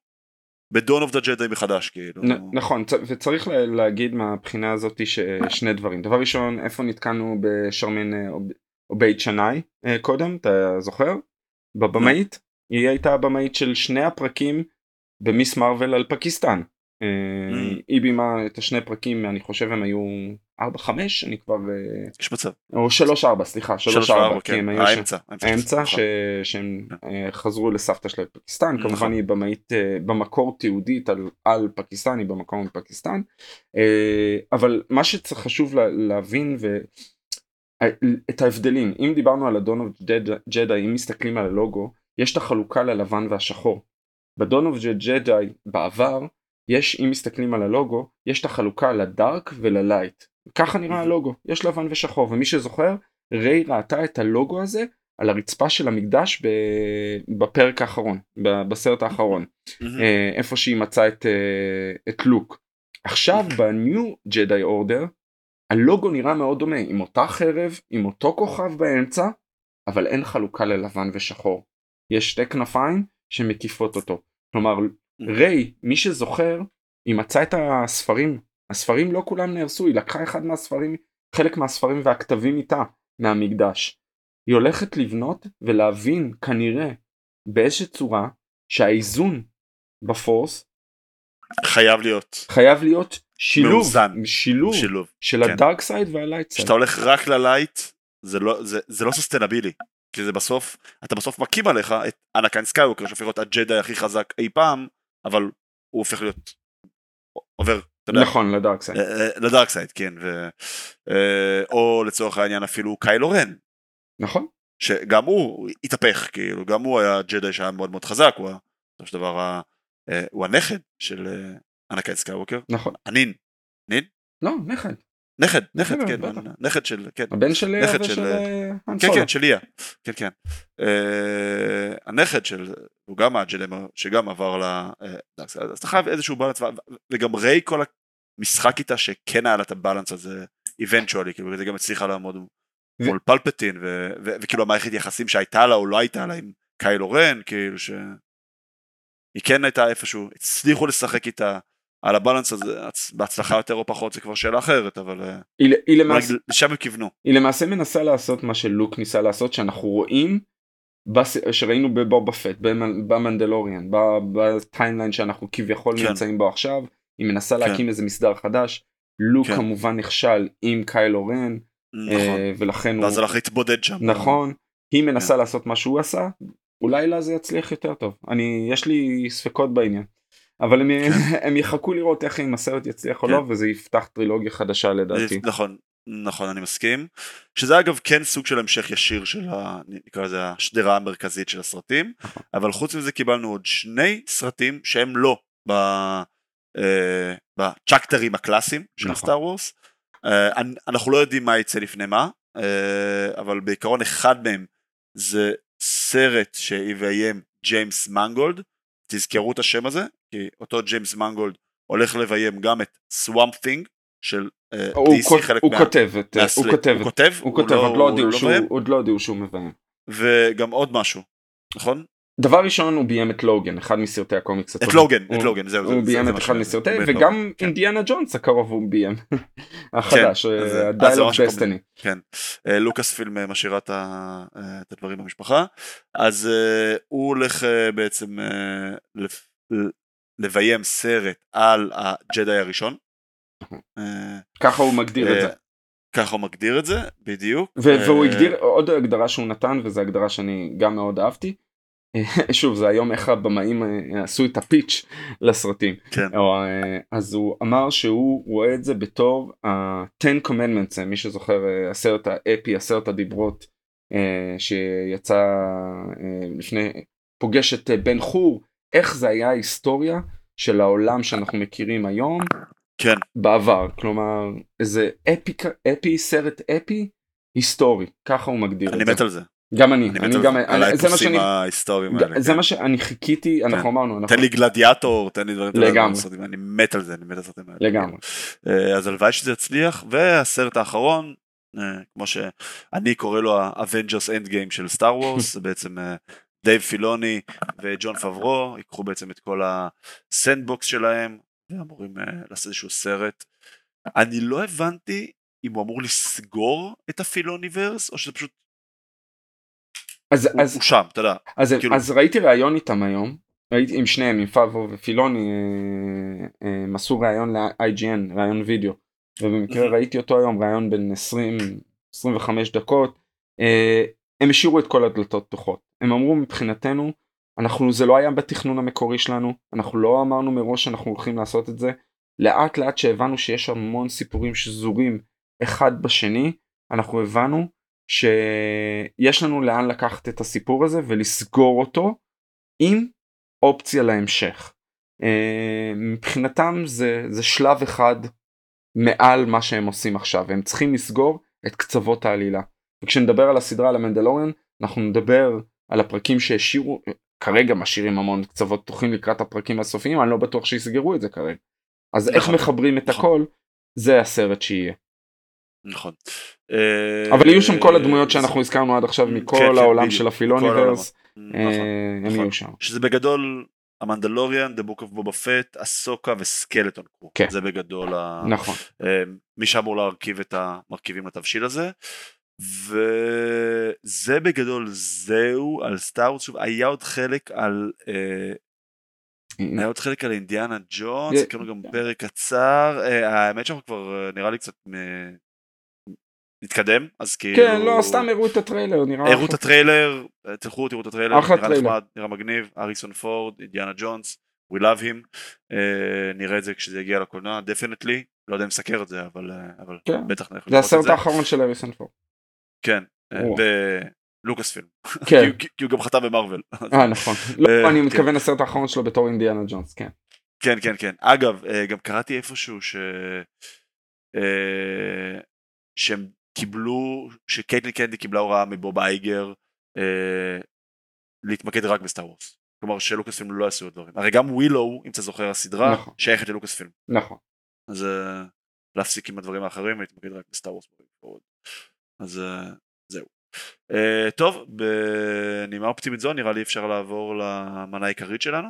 ב-Dawn of the Jedi מחדש כאילו. נ- נכון, וצריך להגיד מהבחינה הזאת שני דברים, דבר ראשון, איפה נתקענו בשרמין אובייד צ'ינוי אה, קודם, אתה זוכר? בבמאית, היא הייתה הבמאית של שני הפרקים במיס מרוויל על פקיסטן. אה, אממ. היא בימה את השני פרקים אני חושב הם היו 4-5 אני כבר אה, יש מצב או 3-4 סליחה 3-4 כן. האמצע האמצע נכון. שהם כן. אה, חזרו לסבתא של פקיסטן כמובן נכון. היא במאית במקור תיעודית על, פקיסטן היא במקור מפקיסטן אבל מה שצריך חשוב להבין. את ההבדלים אם דיברנו על ה Dawn of Jedi אם מסתכלים על הלוגו יש את החלוקה ללבן והשחור. בדון אוף ג'די בעבר יש אם מסתכלים על הלוגו יש את החלוקה לדארק וללייט. ככה נראה הלוגו. יש לבן ושחור ומי שזוכר ריי ראתה את הלוגו הזה על הרצפה של המקדש בפרק האחרון בסרט האחרון. אה, איפה שהיא מצאה את, אה, את לוק. עכשיו בניו ג'די אורדר הלוגו נראה מאוד דומה עם אותה חרב עם אותו כוכב באמצע אבל אין חלוקה ללבן ושחור. יש שתי כנפיים שמקיפות אותו. כלומר ריי, מי שזוכר, היא מצאה את הספרים, הספרים לא כולם נהרסו, היא לקחה אחד מהספרים, חלק מהספרים והכתבים איתה מהמקדש. היא הולכת לבנות ולהבין כנראה באיזושהי צורה שהאיזון ב Force חייב להיות חייב להיות שילוב מאוזן. שילוב, שילוב של כן. ה dark side וה light side. כשאתה הולך רק ל light זה לא זה, זה לא sustainable כי זה בסוף אתה בסוף מקים עליך את אנקין סקאיווקר שהופך להיות הג'די הכי חזק אי פעם אבל הוא הופך להיות עובר נכון ל dark side. אה, אה, ל dark side כן ו... אה, או לצורך העניין אפילו קיילו רן. נכון. שגם הוא התהפך כאילו גם הוא היה ג'די שהיה מאוד מאוד חזק הוא בסופו של דבר הוא הנכד של אנקין סקייווקר. נכון. הנין. נין? לא נכד נכד, נכד, כן, נכד של, כן. הבן של ליה ושל האן כן, כן, של ליה, כן, כן. הנכד של, הוא גם הג'למר, שגם עבר ל... אז אתה חייב איזשהו בלנס, וגם ריי כל המשחק איתה שכן היה לה את הבלנס הזה, איבנטואלי, כאילו זה גם הצליחה לעמוד מול פלפטין, וכאילו המערכת יחסים שהייתה לה או לא הייתה לה עם קיילו רן, כאילו ש... היא כן הייתה איפשהו, הצליחו לשחק איתה על הבלנס הזה, בהצלחה יותר או פחות זה כבר שאלה אחרת, אבל אה, היא, היא למעשה, לשם הם כיוונו. היא למעשה מנסה לעשות מה שלוק ניסה לעשות, שאנחנו רואים, בס... שראינו בבובה פט, במנדלוריאן, בטיימליין שאנחנו כביכול כן. נמצאים בו עכשיו, היא מנסה כן. להקים איזה מסדר חדש, לוק כן. כמובן נכשל עם קיילו רן, נכון. אה, ולכן ואז הוא... הלך להתבודד שם. נכון, היא מנסה כן. לעשות מה שהוא עשה, אולי לה זה יצליח יותר טוב, אני, יש לי ספקות בעניין. אבל הם, כן. הם יחכו לראות איך אם הסרט יצליח כן. או לא וזה יפתח טרילוגיה חדשה לדעתי. נכון, נכון אני מסכים. שזה אגב כן סוג של המשך ישיר של ה... נקרא לזה השדרה המרכזית של הסרטים. אבל חוץ מזה קיבלנו עוד שני סרטים שהם לא ב... אה, בצ'קטרים הקלאסיים של נכון. סטאר וורס. אה, אנחנו לא יודעים מה יצא לפני מה, אה, אבל בעיקרון אחד מהם זה סרט שיביים ג'יימס מנגולד, תזכרו את השם הזה, כי אותו ג'יימס מנגולד הולך לביים גם את סוואמפ תינג של אה, DC חלק הוא כותב את, הוא כותב, הוא כותב, הוא כותב, עוד לא הודיעו שהוא מביים. וגם עוד משהו, נכון? דבר ראשון הוא ביים את לוגן אחד מסרטי הקומיקס את לוגן את לוגן זהו הוא ביים את אחד מסרטי וגם כן. אינדיאנה ג'ונס הקרוב הוא ביים. החדש הדיילוג דסטיני כן. אה, לוקאס פילם משאירה אה, את הדברים במשפחה. אז אה, הוא הולך בעצם לביים סרט על הג'די הראשון. ככה הוא מגדיר את זה. ככה הוא מגדיר את זה בדיוק. והוא הגדיר עוד הגדרה שהוא נתן וזו הגדרה שאני גם מאוד אהבתי. שוב זה היום איך הבמאים אה, עשו את הפיץ' לסרטים. כן. או, אה, אז הוא אמר שהוא רואה את זה בתור ה-10 commandments מי שזוכר אה, הסרט האפי הסרט הדיברות שיצא לפני פוגש את בן חור איך זה היה ההיסטוריה של העולם שאנחנו מכירים היום כן. בעבר כלומר איזה אפי, אפי סרט אפי היסטורי ככה הוא מגדיר את זה. אני מת על זה. גם אני, אני, אני גם, על האפוסים ההיסטוריים האלה. זה כן. מה שאני חיכיתי, כן. אנחנו אמרנו. תן לי גלדיאטור, תן לי דברים לגמרי. אני מת על זה, אני מת על הסרטים האלה. לגמרי. אה, אז הלוואי שזה יצליח, והסרט האחרון, אה, כמו שאני קורא לו ה-Avengers Endgame של סטאר וורס, זה בעצם אה, דייב פילוני וג'ון פברו, ייקחו בעצם את כל ה sandbox שלהם, ואמורים לעשות איזשהו סרט. אני לא הבנתי אם הוא אמור לסגור את הפילוניברס, או שזה פשוט אז, הוא, אז, הוא שם, אתה יודע. אז, כאילו... אז ראיתי ראיון איתם היום, ראיתי עם שניהם, עם פאבו ופילוני, אה, אה, הם עשו ראיון ל-IGN, ראיון וידאו, ובמקרה ראיתי אותו היום, ראיון בין 20-25 דקות, אה, הם השאירו את כל הדלתות פתוחות, הם אמרו מבחינתנו, אנחנו, זה לא היה בתכנון המקורי שלנו, אנחנו לא אמרנו מראש שאנחנו הולכים לעשות את זה, לאט לאט שהבנו שיש המון סיפורים שזורים אחד בשני, אנחנו הבנו שיש לנו לאן לקחת את הסיפור הזה ולסגור אותו עם אופציה להמשך. אה, מבחינתם זה, זה שלב אחד מעל מה שהם עושים עכשיו הם צריכים לסגור את קצוות העלילה. וכשנדבר על הסדרה על המנדלוריאן אנחנו נדבר על הפרקים שהשאירו כרגע משאירים המון קצוות פתוחים לקראת הפרקים הסופיים אני לא בטוח שיסגרו את זה כרגע. אז איך נכון. מחברים את הכל זה הסרט שיהיה. נכון. אבל יהיו שם כל הדמויות שאנחנו הזכרנו עד עכשיו מכל כן, כן, העולם של ה Filoniverse, אה, נכון, הם נכון. יהיו שם. שזה בגדול המנדלוריאן, The Book of Boba Fett, אסוקה ו Skeleton Crew. כן. זה בגדול נכון. אה, מי שאמור להרכיב את המרכיבים לתבשיל הזה. וזה בגדול זהו על סטאר שוב היה עוד חלק על אה, היה עוד חלק על אינדיאנה ג'ונס, הקראנו גם פרק קצר, האמת שאנחנו כבר נראה לי קצת נתקדם אז כאילו כן לא סתם הראו את הטריילר נראה הראו את הטריילר תלכו תראו את הטריילר נראה נחמד נראה מגניב. האריסון פורד אינדיאנה ג'ונס we love him. נראה את זה כשזה יגיע לקולנוע definitely. לא יודע אם נסקר את זה אבל, כן. בטח זה הסרט האחרון של האריסון פורד כן בלוקאס פילם כן. כי, הוא גם חתם במארוול אה נכון לא, אני כן. מתכוון לסרט האחרון שלו בתור אינדיאנה ג'ונס כן כן כן כן אגב גם קראתי איפשהו ש... אה, שהם קיבלו, שקייטלין קנדי קיבלה הוראה מבוב אייגר אה, להתמקד רק בסטאר וורס. כלומר שלוקאס פילם לא יעשו דברים. הרי גם ווילו, אם אתה זוכר הסדרה, נכון. שייכת ללוקאס פילם. נכון. אז אה, להפסיק עם הדברים האחרים ולהתמקד רק בסטאר וורס. אז אה, זהו. Uh, טוב, בנימה אופטימית זו נראה לי אפשר לעבור למנה העיקרית שלנו.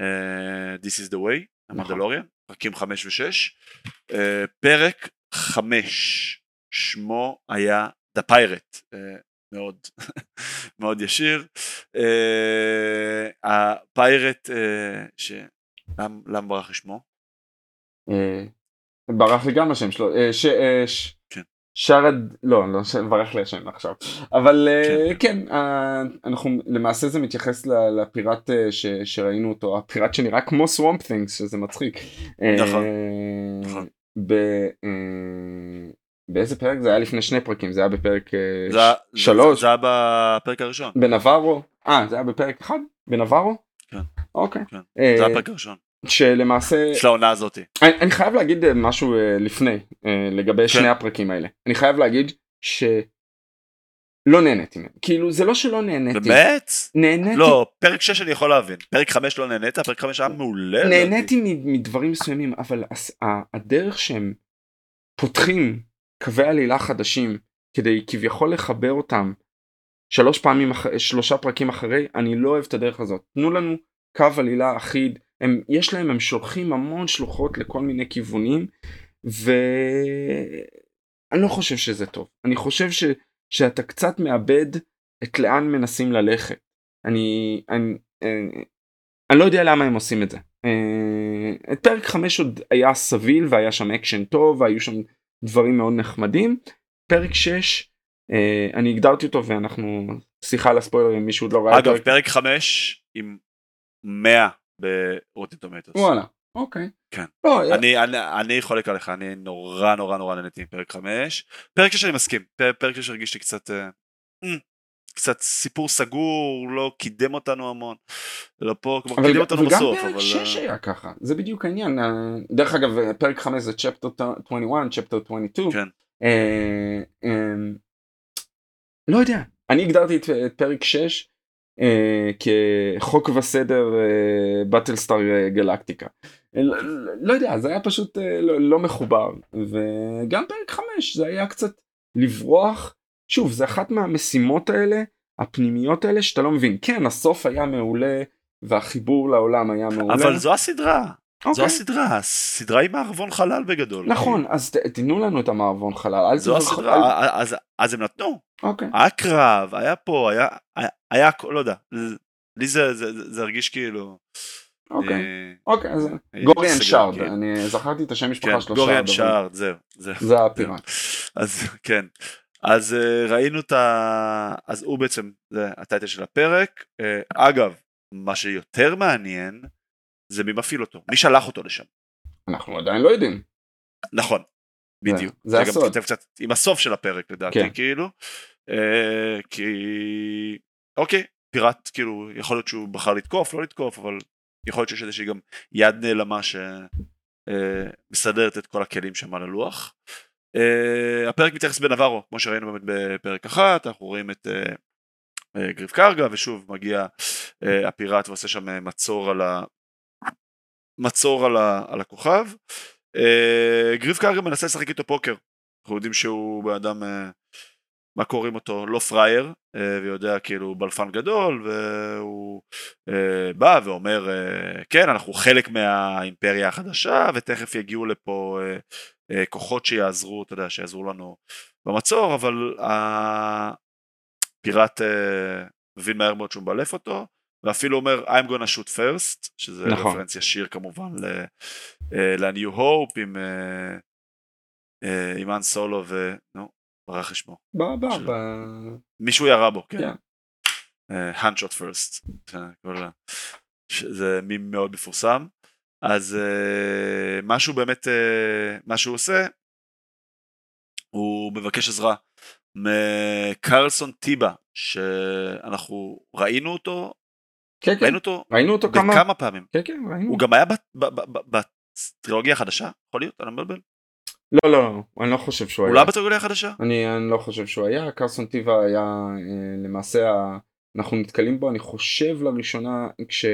Uh, This is the way, המנדלוריאן, פרקים 5 ו-6. Uh, פרק 5, שמו היה The Pirate, uh, מאוד, מאוד ישיר. Uh, הפיירט, uh, ש... למ, למה ברח לי שמו? ברח לי גם השם שלו. ש... ש... כן. שרד, לא, לא, ש- ברח לי השם עכשיו, אבל אה, כן. כן, אה, אנחנו, למעשה זה מתייחס לפיראט אה, ש- שראינו אותו, הפיראט שנראה כמו סוואמפ things, שזה מצחיק. נכון, נכון. ב- באיזה פרק זה היה לפני שני פרקים, זה היה בפרק זה, שלוש, זה היה בפרק הראשון. בנברו, אה זה היה בפרק אחד? בנברו? כן. אוקיי. כן. זה היה הפרק הראשון. שלמעשה, של העונה הזאתי. אני, אני חייב להגיד אה, משהו אה, לפני אה, לגבי כן. שני הפרקים האלה אני חייב להגיד שלא נהניתי מהם כאילו זה לא שלא נהניתי באמת? נהניתי לא, פרק 6 אני יכול להבין. פרק 5 לא נהנית, פרק 5 היה מעולה. נהניתי מ- מדברים מסוימים אבל הס- הדרך שהם פותחים קווי עלילה חדשים כדי כביכול לחבר אותם שלוש פעמים אח- שלושה פרקים אחרי אני לא אוהב את הדרך הזאת תנו לנו קו עלילה אחיד הם יש להם הם שולחים המון שלוחות לכל מיני כיוונים ואני לא חושב שזה טוב. אני חושב ש... שאתה קצת מאבד את לאן מנסים ללכת. אני אני, אני, אני לא יודע למה הם עושים את זה. אה, את פרק 5 עוד היה סביר והיה שם אקשן טוב והיו שם דברים מאוד נחמדים. פרק 6 אה, אני הגדרתי אותו ואנחנו שיחה על הספוילר אם מישהו עוד לא ראה אגב, פרק 5 עם 100 ברוטן טומטוס. וואלה אוקיי כן. לא, אני, אני, אני חולק עליך, אני נורא נורא נורא נהניתי מפרק 5. פרק 6 אני מסכים, פרק 6 הרגיש לי קצת, אה, אה, קצת סיפור סגור, לא קידם אותנו המון. לא פה, כלומר אבל, קידם אותנו אבל גם בסוף, פרק אבל... 6 אה, היה ככה זה בדיוק העניין אה, דרך אגב אה, פרק 5 זה צ'פטר 21 צ'פטר 22 כן. אה, אה, לא יודע אני הגדרתי את, פרק 6 אה, כחוק וסדר באטלסטאר גלקטיקה לא, יודע זה היה פשוט אה, לא, לא מחובר. וגם פרק 5 זה היה קצת לברוח. שוב זה אחת מהמשימות האלה הפנימיות האלה שאתה לא מבין. כן הסוף היה מעולה והחיבור לעולם היה מעולה. אבל זו הסדרה, זו אוקיי. הסדרה, הסדרה היא מערבון חלל בגדול. נכון אז תנו לנו את המערבון חלל. זו הסדרה, אז, אז הם נתנו, אוקיי היה קרב, היה פה, היה, היה, היה לא יודע, לי זה, זה, זה, זה הרגיש כאילו... אוקיי אה, אוקיי אז אה, גוריאן שארד כן. אני זכרתי את השם כן, משפחה שלו גוריאן שארד, זהו, זהו. זה הפיראט אז כן, אז אה, ראינו את ה... אז הוא בעצם, זה הטייטל של הפרק. אגב, מה שיותר מעניין זה מי מפעיל אותו, מי שלח אותו לשם. אנחנו עדיין לא יודעים נכון, זה- בדיוק. זה גם הסוד. כותב קצת עם הסוף של הפרק לדעתי, כן. כאילו. אה, כי... אוקיי, פיראט, כאילו, יכול להיות שהוא בחר לתקוף, לא לתקוף, אבל יכול להיות שיש איזושהי גם יד נעלמה שמסדרת את כל הכלים שם על הלוח. Uh, הפרק מתייחס בנברו, כמו שראינו באמת בפרק אחת, אנחנו רואים את גריף קרגה, ושוב מגיע הפיראט ועושה שם מצור על ה... מצור על, ה... על הכוכב. גריף קרגה מנסה לשחק איתו פוקר, אנחנו יודעים שהוא בן אדם, מה קוראים אותו, לא פראייר, uh, ויודע כאילו בלפן גדול, והוא uh, בא ואומר, uh, כן, אנחנו חלק מהאימפריה החדשה, ותכף יגיעו לפה כוחות שיעזרו, אתה יודע, שיעזרו לנו במצור, אבל הפיראט מבין מהר מאוד שהוא מבלף אותו, ואפילו אומר I'm gonna shoot first, שזה נכון. רפרנס ישיר כמובן ל- אה, ל-New Hope עם אה, אה, עם אן סולו ו... נו, ברח לי שמו. ב- מישהו ירה בו, כן. כן. hand shot first. כל ה- ש- זה מים מאוד מפורסם. אז אה, מה שהוא באמת, אה, מה שהוא עושה, הוא מבקש עזרה מקרלסון טיבה, שאנחנו ראינו אותו, כן כן ראינו אותו ראינו אותו כמה פעמים. כן כן ראינו הוא גם היה בטרילוגיה החדשה, יכול להיות? אני לא מבלבל? לא לא לא אני לא חושב שהוא היה. הוא לא בתרגוליה החדשה? אני, אני לא חושב שהוא היה קרסון טיבה היה אה, למעשה ה... אנחנו נתקלים בו אני חושב לראשונה כש...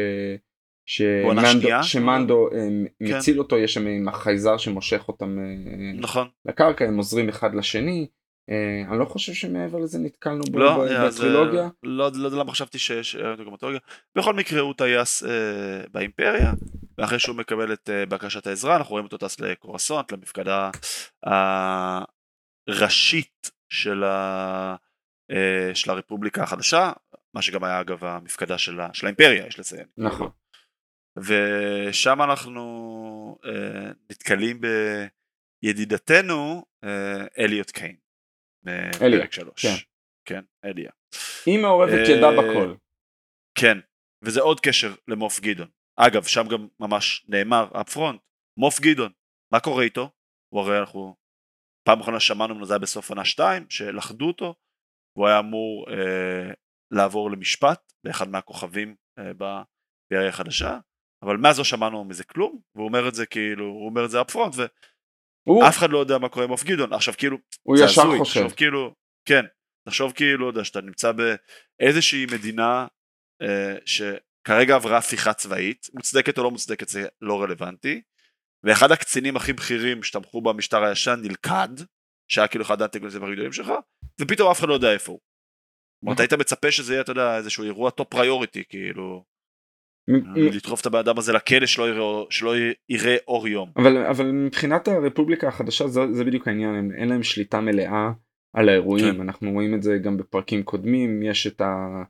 שמנדו, שמנדו אה, כן. מציל אותו יש שם עם החייזר שמושך אותם אה, נכון. לקרקע הם עוזרים אחד לשני אני לא חושב שמעבר לזה נתקלנו בו לא, בטרילוגיה. אה, לא, לא יודע למה חשבתי שיש דוגמטולוגיה. בכל מקרה הוא טייס אה, באימפריה ואחרי שהוא מקבל את אה, בקשת העזרה אנחנו רואים אותו טס לקורסונט למפקדה הראשית של, ה, אה, של הרפובליקה החדשה מה שגם היה אגב המפקדה של, ה, של האימפריה יש לציין. נכון. ושם אנחנו אה, נתקלים בידידתנו אה, אליוט קיין. מפרק שלוש. כן. כן, אליה. היא מעורבת ידה אה, בכל. כן, וזה עוד קשר למוף גדעון. אגב, שם גם ממש נאמר אפפרונט, מוף גדעון, מה קורה איתו? הוא הרי אנחנו, פעם אחרונה שמענו ממנו זה היה בסוף עונה 2, שלכדו אותו, והוא היה אמור אה, לעבור למשפט באחד מהכוכבים אה, בעירייה החדשה, אבל מאז לא שמענו מזה כלום, והוא אומר את זה כאילו, הוא אומר את זה אפפרונט, הוא... אף אחד לא יודע מה קורה עם אוף גדעון, עכשיו כאילו, הוא ישר הזוי, חושב, תחשוב כאילו, כן, תחשוב כאילו, יודע, שאתה נמצא באיזושהי מדינה אה, שכרגע עברה הפיכה צבאית, מוצדקת או לא מוצדקת זה לא רלוונטי, ואחד הקצינים הכי בכירים שתמכו במשטר הישן נלכד, שהיה כאילו אחד האנטגוניסטים הכי גדולים שלך, ופתאום אף אחד לא יודע איפה הוא. זאת אומרת, היית מצפה שזה יהיה, אתה יודע, איזשהו אירוע top priority, כאילו, לדחוף את הבן אדם הזה לכלא שלא יראה, שלא יראה אור יום. אבל, אבל מבחינת הרפובליקה החדשה זה, זה בדיוק העניין, הם, אין להם שליטה מלאה על האירועים, כן. אנחנו רואים את זה גם בפרקים קודמים, יש את ה...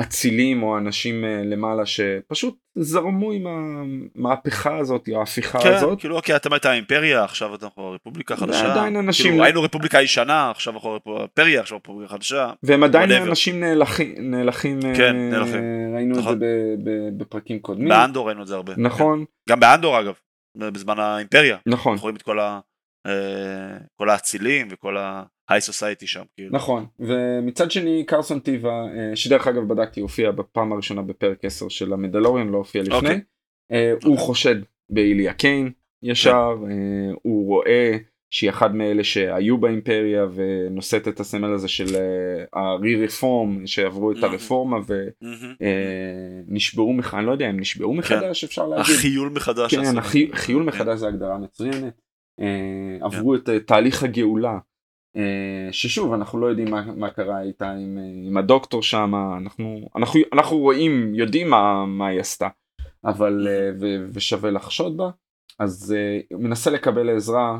אצילים או אנשים אה, למעלה שפשוט זרמו עם המהפכה הזאת או ההפיכה כן, הזאת. כאילו אוקיי אתה מת האימפריה עכשיו אנחנו רפובליקה חדשה. עדיין אנשים. כאילו, היינו רפובליקה ישנה עכשיו אנחנו אימפריה עכשיו רפובליקה חדשה. והם עדיין whatever. אנשים נהלכים. כן אה, נהלכים. ראינו נכון. את זה בפרקים קודמים. באנדור ראינו את זה הרבה. נכון. כן. גם באנדור אגב בזמן האימפריה. נכון. אנחנו רואים את כל, ה, אה, כל האצילים וכל ה... היי סוסייטי שם כאילו. נכון ומצד שני קרסון טיבה אה, שדרך אגב בדקתי הופיע בפעם הראשונה בפרק 10 של המדלוריון לא הופיע לפני okay. אוקיי. uh, הוא חושד באיליה קיין ישר okay. כן. uh, הוא רואה שהיא אחד מאלה שהיו באימפריה ונושאת את הסמל הזה של הרי-רפורם שעברו את הרפורמה ונשברו מחדש, אני לא יודע אם נשברו כן. מחדש אפשר להגיד. החיול מחדש. כן, החיול מחדש זה הגדרה מצוינת. עברו את תהליך הגאולה אה, ששוב אנחנו לא יודעים מה, מה קרה איתה עם, אה, עם הדוקטור שם אנחנו אנחנו אנחנו רואים יודעים מה, מה היא עשתה. אבל אה, ו, ושווה לחשוד בה. אז הוא מנסה לקבל עזרה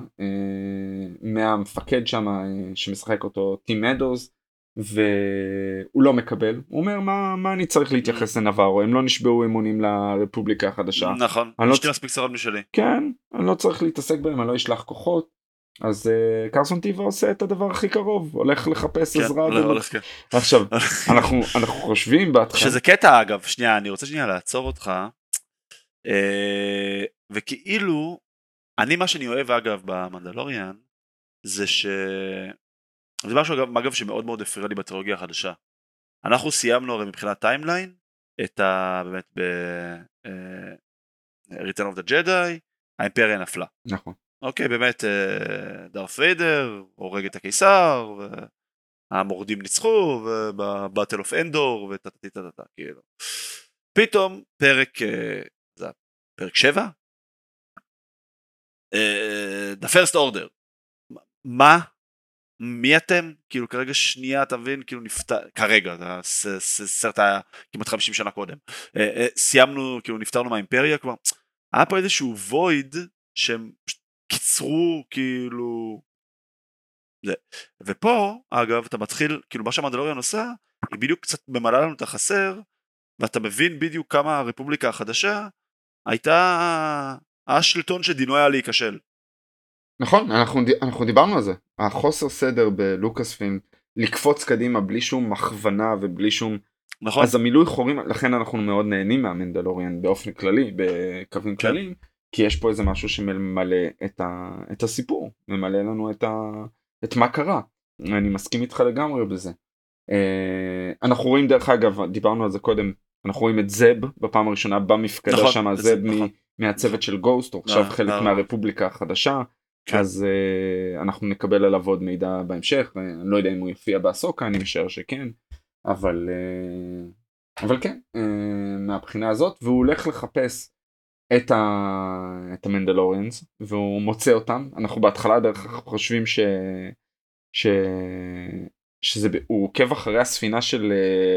מהמפקד שם שמשחק אותו טים מדוז והוא לא מקבל. הוא אומר מה מה אני צריך להתייחס לנברו? הם לא נשבעו אמונים לרפובליקה החדשה. נכון יש לי מספיק שרות משלי כן אני לא צריך להתעסק בהם אני לא אשלח כוחות אז uh, קרסון טיבה עושה את הדבר הכי קרוב הולך לחפש כן, עזרה. לא, הולך, כן. עכשיו אנחנו אנחנו חושבים בהתחלה. שזה קטע אגב שנייה אני רוצה שנייה לעצור אותך uh, וכאילו אני מה שאני אוהב אגב במנדלוריאן זה ש... זה משהו אגב, אגב שמאוד מאוד הפריע לי בטרילוגיה החדשה. אנחנו סיימנו הרי מבחינת timeline את ה... באמת ב... Uh, Return of the Jedi האימפריה נפלה. נכון. אוקיי, באמת אה, דארף ויידר הורג את הקיסר, והמורדים ניצחו, ובבטל אוף אנדור, וטטטטטטה, כאילו. פתאום פרק, אה, זה פרק 7? אה, The First Order. מה? מי אתם? כאילו כרגע שנייה אתה מבין כאילו נפטר כרגע זה סרט היה כמעט 50 שנה קודם סיימנו כאילו נפטרנו מהאימפריה כבר היה פה איזשהו וויד שהם קיצרו כאילו זה. ופה אגב אתה מתחיל כאילו מה שהמנדלוריון עושה היא בדיוק קצת ממלאה לנו את החסר ואתה מבין בדיוק כמה הרפובליקה החדשה הייתה השלטון שדינו היה להיכשל. נכון אנחנו, אנחנו דיברנו על זה החוסר סדר בלוקאס פילם לקפוץ קדימה בלי שום הכוונה ובלי שום נכון אז המילוי חורים לכן אנחנו מאוד נהנים מהמנדלוריאן באופן כללי בקווים כן. כלליים כי יש פה איזה משהו שממלא את, ה, את הסיפור, ממלא לנו את, ה, את מה קרה. אני מסכים איתך לגמרי בזה. Uh, אנחנו רואים דרך אגב, דיברנו על זה קודם, אנחנו רואים את זב בפעם הראשונה במפקדה נכון, שם, זב נכון. מהצוות של גוסט, הוא עכשיו חלק מהרפובליקה החדשה. כן. אז uh, אנחנו נקבל עליו עוד מידע בהמשך, אני לא יודע אם הוא יופיע באסוקה, אני משער שכן, אבל, uh, אבל כן, uh, מהבחינה הזאת, והוא הולך לחפש את, ה... את המנדלוריאנס, והוא מוצא אותם, אנחנו בהתחלה דרך חושבים ש... ש... שזה, הוא עוקב אחרי הספינה של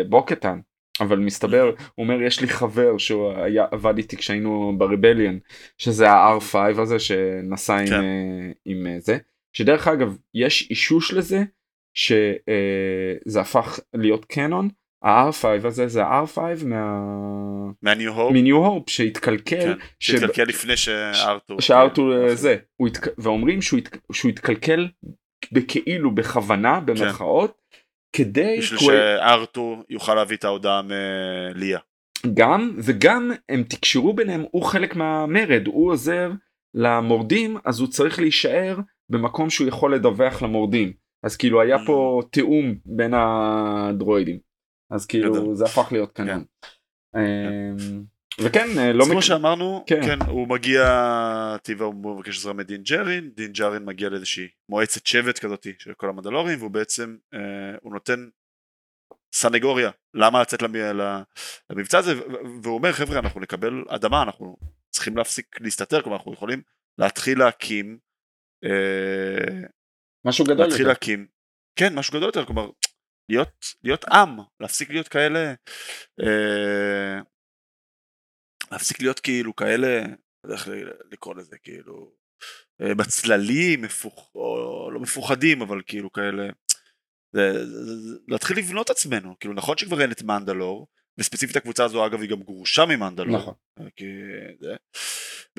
בוקטן, אבל מסתבר, הוא אומר יש לי חבר שהוא היה עבד איתי כשהיינו ברבליאן, שזה ה-R5 הזה שנסע כן. עם, עם זה, שדרך אגב יש אישוש לזה שזה הפך להיות קנון, ה-R5 הזה זה ה-R5 מה... מהניו הופ? מניו הופ שהתקלקל. כן, ש... שהתקלקל לפני שארתור. שארתור כן. זה, התק... ואומרים שהוא, הת... שהוא התקלקל בכאילו בכוונה במרכאות. כן. כדי... בשביל שארתור יוכל להביא את ההודעה מליה. גם וגם הם תקשרו ביניהם הוא חלק מהמרד הוא עוזר למורדים אז הוא צריך להישאר במקום שהוא יכול לדווח למורדים אז כאילו היה פה mm. תיאום בין הדרואידים אז כאילו זה הפך להיות כאן. כן. אמ, וכן אה, לא כמו שאמרנו כן. כן הוא מגיע טבע הוא מבקש עזרה מדין ג'רין דין ג'רין מגיע לאיזושהי מועצת שבט כזאתי של כל המדלורים והוא בעצם אה, הוא נותן סנגוריה למה לצאת למבצע הזה והוא אומר חבר'ה אנחנו נקבל אדמה אנחנו צריכים להפסיק להסתתר כלומר אנחנו יכולים להתחיל להקים אה, משהו גדול להתחיל יותר. להקים כן משהו גדול יותר כלומר להיות להיות עם להפסיק להיות כאלה אה, להפסיק להיות כאילו כאלה, לא איך לקרוא לזה, כאילו, אה, בצללים, מפוח, או לא מפוחדים, אבל כאילו כאלה, זה, זה, זה, להתחיל לבנות עצמנו, כאילו נכון שכבר אין את מנדלור, וספציפית הקבוצה הזו אגב היא גם גרושה ממנדלור, נכון. אה, כי, זה,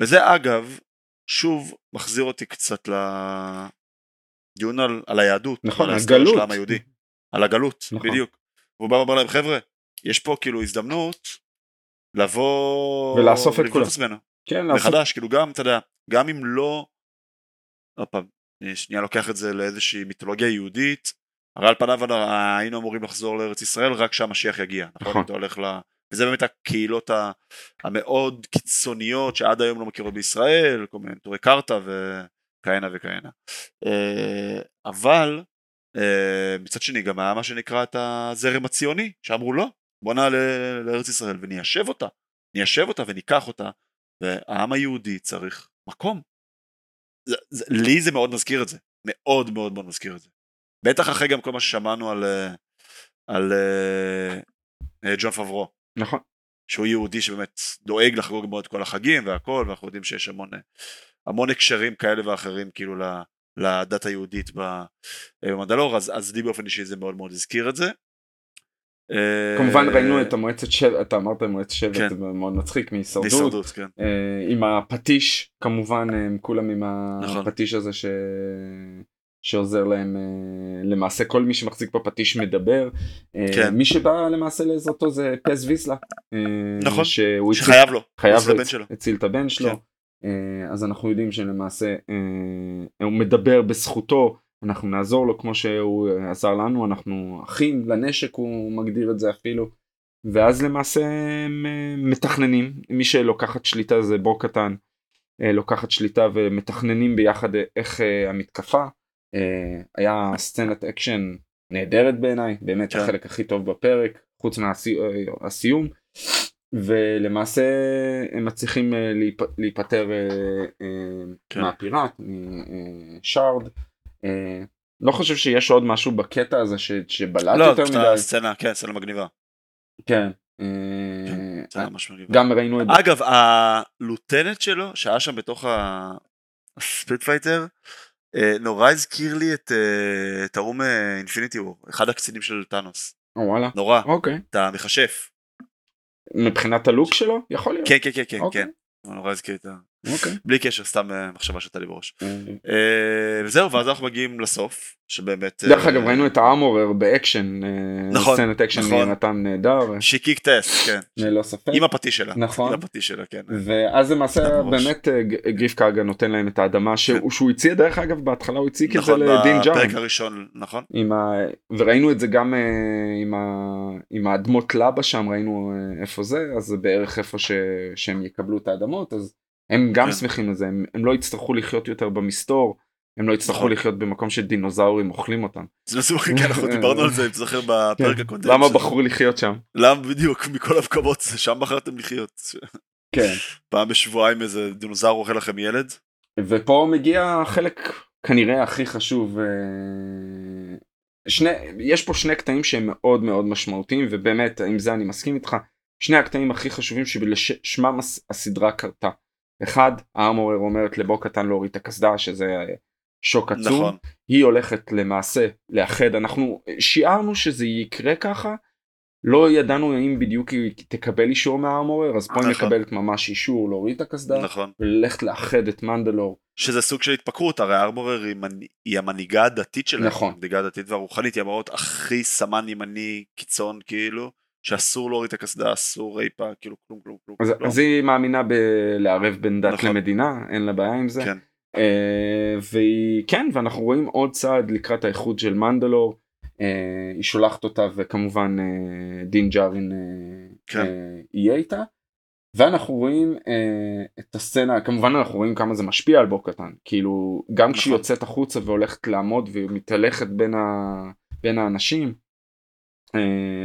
וזה אגב, שוב מחזיר אותי קצת לדיון על, על היהדות, נכון, על הגלות, של העם היהודי, על הגלות, נכון. בדיוק, והוא בא ואומר להם חבר'ה, יש פה כאילו הזדמנות לבוא ולאסוף את כולם. כן, לאסוף. מחדש, כאילו גם, אתה יודע, גם אם לא, עוד פעם, אני שנייה לוקח את זה לאיזושהי מיתולוגיה יהודית, הרי על פניו היינו אמורים לחזור לארץ ישראל רק כשהמשיח יגיע, נכון? נכון. אתה הולך ל... וזה באמת הקהילות המאוד קיצוניות שעד היום לא מכירות בישראל, כל מיני טורי קרתא וכהנה וכהנה. אה, אבל אה, מצד שני גם היה מה שנקרא את הזרם הציוני, שאמרו לא, בוא נעלה לארץ ישראל וניישב אותה, ניישב אותה וניקח אותה, והעם היהודי צריך מקום. זה, זה, לי זה מאוד מזכיר את זה, מאוד מאוד מאוד מזכיר את זה. בטח אחרי גם כל מה ששמענו על, אה, על, אה, ג'ון פברו. נכון. שהוא יהודי שבאמת דואג לחגוג מאוד כל החגים והכל, ואנחנו יודעים שיש המון, המון הקשרים כאלה ואחרים כאילו לדת היהודית במדלור, אז, אז לי באופן אישי זה מאוד מאוד הזכיר את זה. כמובן אה, ראינו את המועצת שבט, אתה אמרת מועצת שבט, כן. זה מאוד מצחיק מהישרדות, כן. אה, עם הפטיש כמובן, הם כולם עם נכון. הפטיש הזה ש... שעוזר להם, אה, למעשה כל מי שמחזיק בפטיש מדבר, כן. מי שבא למעשה לעזרתו זה פס ויסלה, נכון, שחייב לו, חייב לו, הציל את הבן שלו. אז אנחנו יודעים שלמעשה הוא מדבר בזכותו אנחנו נעזור לו כמו שהוא עזר לנו, אנחנו אחים לנשק, הוא מגדיר את זה אפילו. ואז למעשה הם אה, מתכננים, מי שלוקחת שליטה זה בור קטן, אה, לוקחת שליטה ומתכננים ביחד איך אה, המתקפה. היה סצנת אקשן נהדרת בעיניי, באמת כן. החלק הכי טוב בפרק, חוץ מהסיום. ולמעשה הם מצליחים להיפטר כן. מהפיראט, משארד. אה, לא חושב שיש עוד משהו בקטע הזה ש, שבלט לא, יותר מדי. לא, סצנה, כן, סצנה מגניבה. כן. אה, כן גם ראינו את זה. אגב, ה lieutenant שלו, שהיה שם בתוך ה speed fighter, אה, נורא הזכיר לי את, את ההוא מ Infinity War, אחד הקצינים של טאנוס. וואלה. נורא. אוקיי. את המכשף. מבחינת ה look שלו? יכול להיות. כן, כן, כן, כן. אוקיי. כן. נורא הזכיר את ה... אוקיי. בלי קשר, סתם אה, מחשבה שהייתה לי בראש. אה, וזהו, ואז אנחנו מגיעים לסוף, שבאמת... דרך אגב, ראינו את האמורר באקשן, אה, נכון, סצנת אקשן נכון. נתן נהדר. שיקיק טס, כן. ללא ספק. עם הפטיש שלה. נכון. עם הפטיש שלה, כן. ואז למעשה באמת גריף קארגה נותן להם את האדמה כן. שהוא הציע, דרך אגב, בהתחלה הוא הציג את זה נכון, לדין ג'ארין. בפרק הראשון, נכון. וראינו את זה גם עם האדמות לבה שם, ראינו איפה זה, אז זה בערך איפה שהם יקבלו את האדמות, אז הם גם כן. שמחים לזה, הם, הם לא יצטרכו לחיות יותר במסתור, הם לא יצטרכו נכון. לחיות במקום שדינוזאורים אוכלים אותם. אנחנו דיברנו על זה, אם זוכר בפרק כן. הקודם. למה בחרו לחיות שם? למה בדיוק, מכל המקומות, שם בחרתם לחיות. כן. פעם בשבועיים איזה דינוזאור אוכל לכם ילד? ופה מגיע החלק כנראה הכי חשוב. אה, שני, יש פה שני קטעים שהם מאוד מאוד משמעותיים ובאמת עם זה אני מסכים איתך. שני הקטעים הכי חשובים שבשמם הס- הסדרה קרתה. אחד, הארמורר אומרת לבו קטן להוריד את הקסדה שזה שוק עצום. נכון, היא הולכת למעשה לאחד אנחנו שיערנו שזה יקרה ככה לא ידענו אם בדיוק היא תקבל אישור מהארמורר אז פה היא נכון. מקבלת ממש אישור להוריד את הקסדה נכון. וללכת לאחד את מנדלור שזה סוג של התפקרות, הרי ארמורר היא, מנ... היא המנהיגה הדתית שלהם. נכון. המנהיגה הדתית והרוחנית, היא המראות הכי סמן ימני קיצון כאילו, שאסור להוריד את הקסדה, אסור אי פעם, כאילו כלום כלום כלום. אז, לא. אז היא מאמינה בלערב בין דת נכון. למדינה אין לה בעיה עם זה כן, אה, והיא כן ואנחנו רואים עוד צעד לקראת האיחוד של מנדלור אה, היא שולחת אותה וכמובן אה, דין ג'ארין אה, כן. אה, יהיה איתה. ואנחנו רואים אה, את הסצנה כמובן אנחנו רואים כמה זה משפיע על בו קטן כאילו גם כשהיא נכון. יוצאת החוצה והולכת לעמוד ומתהלכת בין, ה, בין האנשים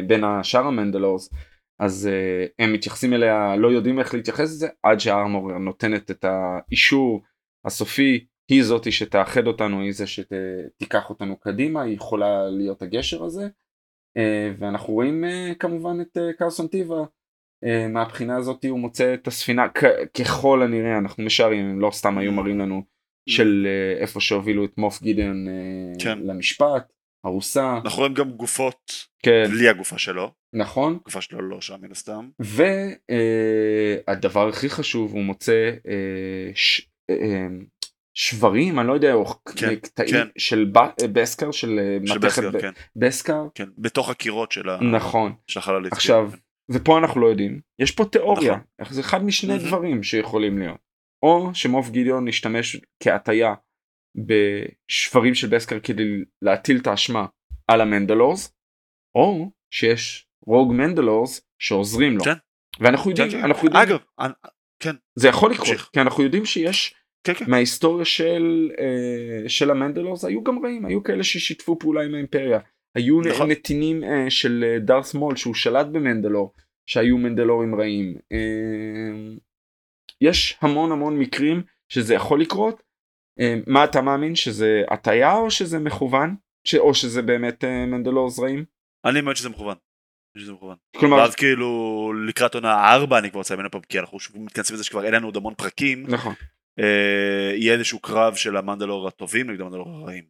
בין השאר המנדלורס אז אה, הם מתייחסים אליה לא יודעים איך להתייחס לזה עד שהארמור נותנת את האישור הסופי היא זאתי שתאחד אותנו היא זה שתיקח אותנו קדימה היא יכולה להיות הגשר הזה אה, ואנחנו רואים אה, כמובן את אה, קרסון טיבה אה, מהבחינה הזאת הוא מוצא את הספינה ככל הנראה אנחנו משערים הם לא סתם היו מראים לנו של אה, איפה שהובילו את מוף גידן אה, כן. למשפט ארוסה אנחנו רואים גם גופות, כן בלי הגופה שלו, נכון הגופה שלו לא שם מן הסתם. והדבר הכי חשוב הוא מוצא אה, ש- אה, שברים אני לא יודע או כן, קטעים כן. של ב- בסקר של אה, של מתכת בסקר, ב- כן, בסקר כן, בתוך הקירות של נכון של החללית. עכשיו כן. ופה אנחנו לא יודעים יש פה תיאוריה נכון. זה אחד משני. דברים שיכולים להיות או שמוף גידיון השתמש כהטייה בשברים של בסקר כדי להטיל את האשמה על המנדלורס או שיש רוג מנדלורס שעוזרים לו כן. ואנחנו יודעים כן, כן. אנחנו יודעים אגב, כן, זה יכול לקרות. כי אנחנו יודעים שיש כן, כן, מההיסטוריה של אה, של המנדלורס היו גם רעים היו כאלה ששיתפו פעולה עם האימפריה היו נכון. נתינים אה, של אה, דארת מול שהוא שלט במנדלור שהיו מנדלורים רעים אה, יש המון המון מקרים שזה יכול לקרות מה אתה מאמין שזה הטיה או שזה מכוון ש... או שזה באמת אה, מנדלורס רעים אני מאמין שזה מכוון. שזה מכוון. כלומר ואז כאילו לקראת עונה 4 אני כבר רוצה ממנו פעם כי אנחנו שוב מתכנסים לזה שכבר אין לנו עוד המון פרקים נכון אה, יהיה איזשהו קרב של המנדלור הטובים נגד המנדלור הרעים.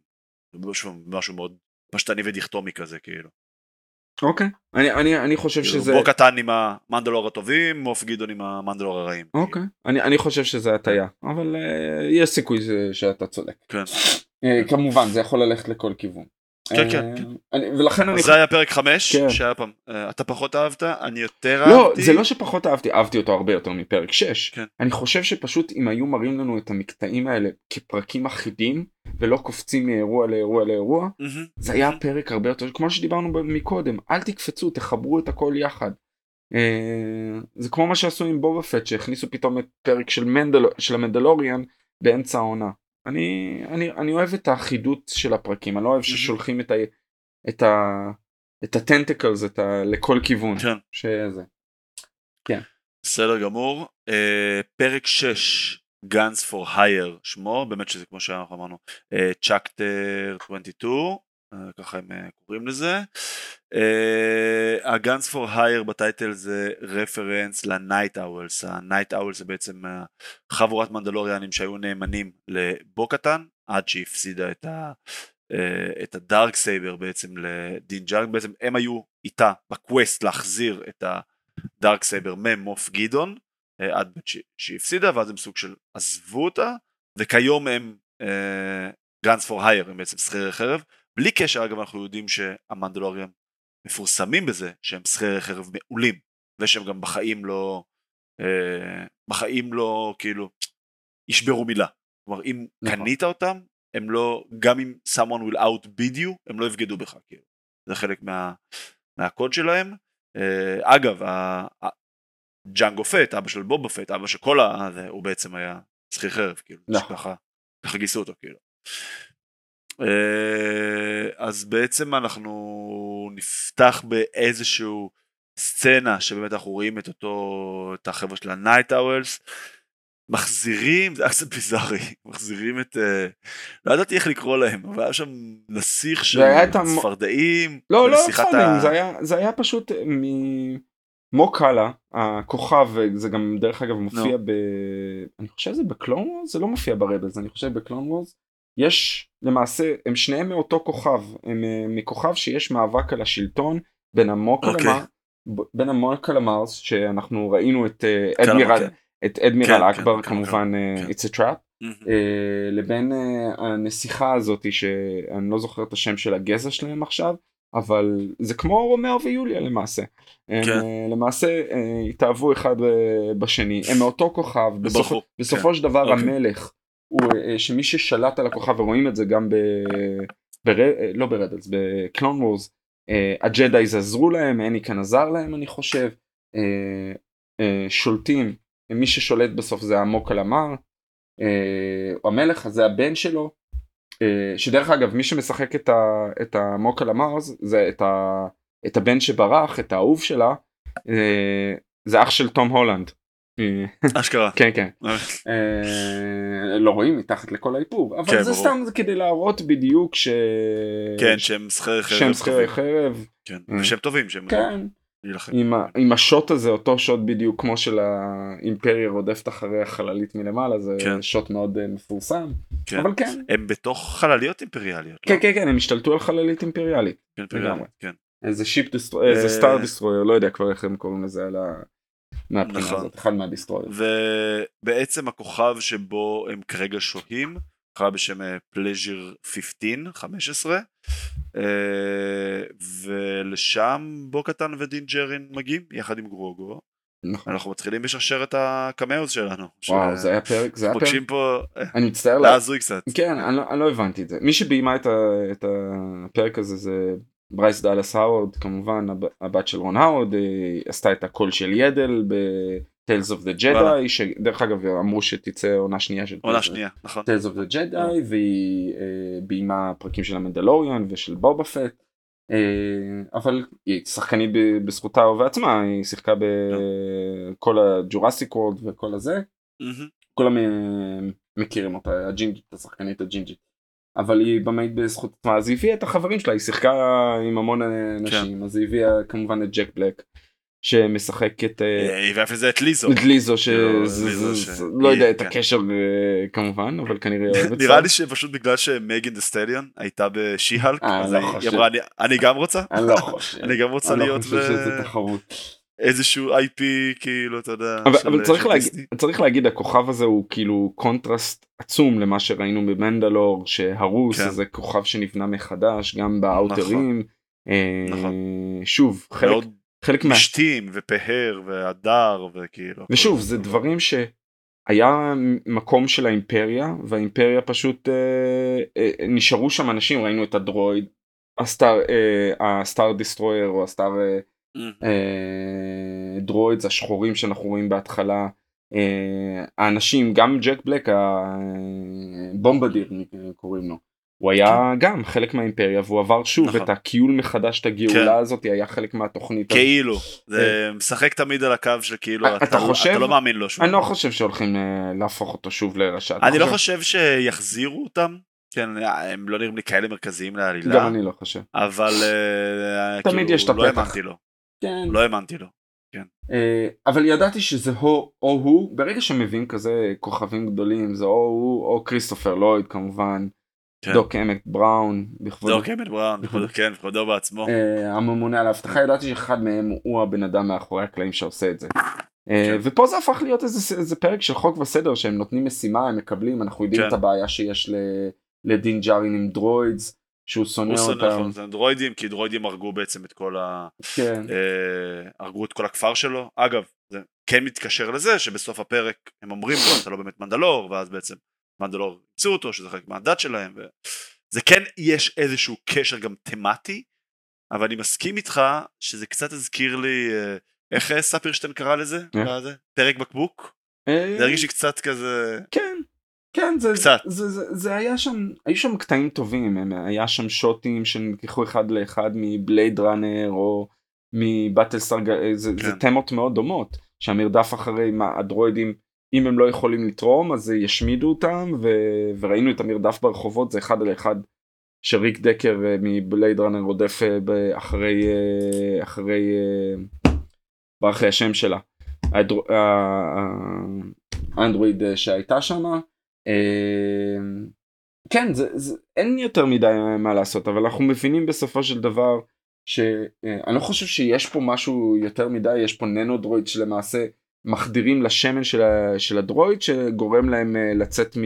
משהו, משהו מאוד פשטני ודיכטומי כזה כאילו. אוקיי אני אני אני חושב כאילו, שזה בו קטן עם המנדלור הטובים מוף גדעון עם המנדלור הרעים. אוקיי אני אני חושב שזה הטיה אבל אה, יש סיכוי שאתה צודק. כן. אה, כמובן זה יכול ללכת לכל כיוון. כן, כן, אה, כן. אני- ולכן אני זה היה פרק 5 כן. שהיה פעם אה, אתה פחות אהבת אני יותר לא אהבתי. זה לא שפחות אהבתי אהבתי אותו הרבה יותר מפרק 6 כן. אני חושב שפשוט אם היו מראים לנו את המקטעים האלה כפרקים אחידים ולא קופצים מאירוע לאירוע לאירוע. זה היה פרק הרבה יותר כמו שדיברנו מקודם אל תקפצו תחברו את הכל יחד. אה, זה כמו מה שעשו עם בובה פט שהכניסו פתאום את פרק של המנדלוריאן באמצע העונה. אני אני אני אוהב את האחידות של הפרקים אני לא אוהב ששולחים את ה... את ה... את הטנטקלס את ה... לכל כיוון כן. שזה. בסדר גמור. אה, פרק 6 Guns for Hire שמו באמת שזה כמו שאנחנו אמרנו צ'קטר 22 אה, ככה הם אה, קוראים לזה. ה-Guns for Hire ב title זה רפרנס ל-Night Owls. ה-Night Owls זה בעצם אה, חבורת מנדלוריאנים שהיו נאמנים לבו קטאן עד שהיא הפסידה את ה... אה, את ה Darksaber בעצם לדין ג'ארין בעצם הם היו איתה ב quest להחזיר את ה Darksaber ממוף גדעון אה, עד שהיא הפסידה ואז הם סוג של עזבו אותה וכיום הם גאנס פור הייר הם בעצם שכירי חרב בלי קשר אגב אנחנו יודעים שהמנדלוריאן מפורסמים בזה שהם שכירי חרב מעולים ושהם גם בחיים לא אה, בחיים לא כאילו ישברו מילה כלומר אם נכון. קנית אותם הם לא גם אם someone will outbid you הם לא יבגדו בך כאילו זה חלק מה, מהקוד שלהם אה, אגב ג'אנגו פט, אבא של בובה פט, אבא של כל ה... הוא בעצם היה שכיר חרב, כאילו, נכון. ככה, ככה גייסו אותו, כאילו. אה, אז בעצם אנחנו נפתח באיזשהו סצנה שבאמת אנחנו רואים את אותו, את החבר'ה של הנייט אוולס, מחזירים, זה היה קצת ביזארי, מחזירים את, אה, לא ידעתי איך לקרוא להם, אבל היה שם נסיך של צפרדעים, לא, לא צפרדעים, זה, היה, זה היה פשוט ממוקאלה, הכוכב, זה גם דרך אגב מופיע no. ב... אני חושב שזה בקלון וורס, זה לא מופיע ברבלס, אני חושב בקלון וורס, יש למעשה, הם שניהם מאותו כוכב, הם אה, מכוכב שיש מאבק על השלטון בין המוקה okay. למר, בין המוקה למרס, שאנחנו ראינו את אה, אדמירל, כן. את אדמירל כן, אכבר כן, כמובן כן, uh, It's a Trap mm-hmm. לבין הנסיכה הזאת שאני לא זוכר את השם של הגזע שלהם עכשיו אבל זה כמו רומאו ויוליה למעשה. כן. הם, למעשה התאהבו אחד בשני הם מאותו כוכב בסופ... בסופו כן. של דבר okay. אוקיי. המלך הוא uh, שמי ששלט על הכוכב ורואים את זה גם ב... בר... לא ב Rebels ב Clone Wars הג'דאיז עזרו להם אניקן עזר להם אני חושב שולטים מי ששולט בסוף זה המון קלמארי, אה, המלך הזה הבן שלו, אה, שדרך אגב מי שמשחק את, ה, את המוק אמר זה את, ה, את הבן שברח, את האהוב שלה, אה, זה אח של תום הולנד. אשכרה. כן כן. אה, לא רואים מתחת לכל האיפור אבל כן, זה. סתם כדי להראות בדיוק. כן שהם שכירי חרב. שהם. כן. טובים. שהם. עם, השוט הזה אותו שוט בדיוק כמו של האימפריה רודפת אחרי החללית מלמעלה זה. שוט מאוד מפורסם. אבל כן הם בתוך חלליות אימפריאליות כן לא? כן כן הם השתלטו על חללית אימפריאלית כן, כן. איזה ship destroyer איזה star destroyer לא יודע כבר איך הם קוראים לזה על ה... מהבחינה נכון. הזאת אחד מה destroyer ובעצם הכוכב שבו הם כרגע שוהים נקרא בשם פלזיר 15 15 ולשם בו קטאן ודין ג'ארין מגיעים יחד עם גרוגו נכון. אנחנו מתחילים לשרשר את ה cameos שלנו. וואו ש... זה היה פרק זה היה פרק. פה אני מצטער זה הזוי קצת. כן אני לא, אני לא הבנתי את זה מי שביימה את, ה, את הפרק הזה זה ברייס דאלס האוורד כמובן הבת של רון האוורד עשתה את הקול של יאדל ב Tales of the Jedi שדרך אגב אמרו שתצא עונה שנייה של עונה שנייה נכון. Tales of the Jedi והיא אה, ביימה פרקים של המנדלוריון ושל בובה פט אה, אבל היא שחקנית בזכותה ובעצמה היא שיחקה בכל ה Jurassic World וכל הזה. כולם אה, מכירים אותה הג'ינג'ית השחקנית הג'ינג'ית אבל היא במאית בזכות עצמה אז היא הביאה את החברים שלה היא שיחקה עם המון אנשים כן. אז היא הביאה כמובן את ג'ק בלק שמשחק את אה, זה את ליזו. את ליזו שלא יודע את כן. הקשר אה, כמובן אבל כנראה נראה לי שפשוט בגלל שמגן דה סטליון הייתה ב She-Hulk אה, אז לא היא אמרה אני גם רוצה? אני לא חושב. אני גם רוצה לא להיות איזשהו IP כאילו אתה יודע אבל צריך להגיד הכוכב הזה הוא כאילו קונטרסט עצום למה שראינו במנדלור שהרוס כן. זה כוכב שנבנה מחדש גם באוטרים נכון. נכון. שוב חלק חלק מה... אשתים ופהר והדר וכאילו. ושוב זה דברים שהיה מקום של האימפריה והאימפריה פשוט אה, אה, נשארו שם אנשים ראינו את הדרויד הסטאר אה, הסטאר דיסטרויר או הסטאר אה. אה, דרוידס השחורים שאנחנו רואים בהתחלה. אה, האנשים גם ג'ק בלק הבומבדיר קוראים לו הוא היה כן. גם חלק מהאימפריה והוא עבר שוב נכון. את הקיול מחדש את הגאולה כן. הזאת היה חלק מהתוכנית כאילו זה אה. משחק תמיד על הקו שכאילו אתה, אתה חושב אתה לא מאמין לו שוב אני לא חושב שהולכים אה, להפוך אותו שוב לרשת אני לא חושב שיחזירו אותם כן הם לא נראים לי כאלה מרכזיים לעלילה גם אני לא חושב אבל אה, תמיד כאילו, יש את לא הפתח לא האמנתי לו כן. לא האמנתי לו כן. אבל ידעתי שזה או, או הוא ברגע שמביאים כזה כוכבים גדולים זה או הוא או כריסטופר לויד כמובן כן. דוק אמט בראון בכבודו, דוק אמט בראון בכבודו, כן, בכבודו בעצמו. אה, הממונה על האבטחה ידעתי שאחד מהם הוא הבן אדם מאחורי הקלעים שעושה את זה. אה, כן. ופה זה הפך להיות איזה, איזה פרק של חוק וסדר שהם נותנים משימה הם מקבלים אנחנו יודעים כן. את הבעיה שיש ל, לדין ג'ארין עם דרוידס שהוא שונא אותם. נכון, זה דרוידים כי דרוידים הרגו בעצם את כל ה... כן. אה, הרגו את כל הכפר שלו. אגב זה כן מתקשר לזה שבסוף הפרק הם אומרים לו אתה לא באמת מנדלור ואז בעצם מנדלור ימצאו אותו שזה חלק מהדת שלהם וזה כן יש איזשהו קשר גם תמטי אבל אני מסכים איתך שזה קצת הזכיר לי איך ספירשטיין קרא לזה? פרק בקבוק? זה הרגיש לי קצת כזה... כן. כן, זה, קצת. זה, זה, זה היה שם, היו שם קטעים טובים, היה שם שוטים שנלקחו אחד לאחד מבלייד ראנר או מבטלסטאר, זה, כן. זה תמות מאוד דומות, שהמרדף אחרי מה, הדרואידים, אם הם לא יכולים לתרום אז ישמידו אותם, ו, וראינו את המרדף ברחובות, זה אחד על אחד שריק דקר אה, מבלייד ראנר רודף אה, אחרי, אה, אחרי, ברח לי השם שלה, האנדרואיד שהייתה שמה. אמ, כן זה, זה אין יותר מדי מה לעשות אבל אנחנו מבינים בסופו של דבר שאני אה, לא חושב שיש פה משהו יותר מדי יש פה ננו דרויד שלמעשה מחדירים לשמן של, ה, של הדרויד שגורם להם אה, לצאת מ,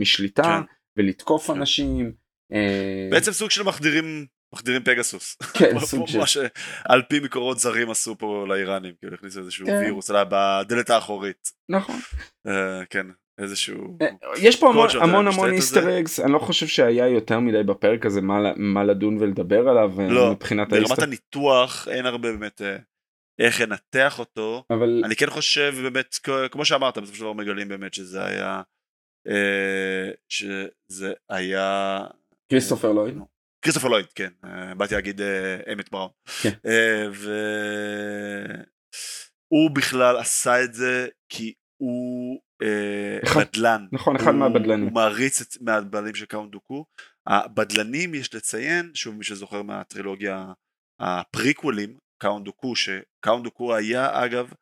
משליטה כן. ולתקוף כן. אנשים. אה, בעצם סוג של מחדירים מחדירים פגסוס. כן, סוג של... מה שעל פי מקורות זרים עשו פה לאיראנים, כאילו הכניסו איזשהו כן. וירוס בדלת האחורית. נכון. כן, איזשהו... אה, יש פה המון המון, המון איסטר אגס, אני לא חושב שהיה יותר מדי בפרק הזה מה, מה לדון ולדבר עליו אה, לא, מבחינת האיסטר. ברמת הניתוח אין הרבה באמת אה, איך לנתח אותו, אבל אני כן חושב באמת, כמו שאמרת, בסופו של דבר מגלים באמת שזה היה, שזה היה... כריסטופר לויד. כריסטופר לויד, כן, באתי להגיד אמט בראון. כן. והוא בכלל עשה את זה כי הוא אה, אחד, בדלן. נכון, אחד הוא, מהבדלנים. הוא מעריץ את מהבדלנים של קאונט דוקו. הבדלנים יש לציין, שוב מי שזוכר מהטרילוגיה הפריקוולים, קאונט דוקו, שקאונט דוקו היה אגב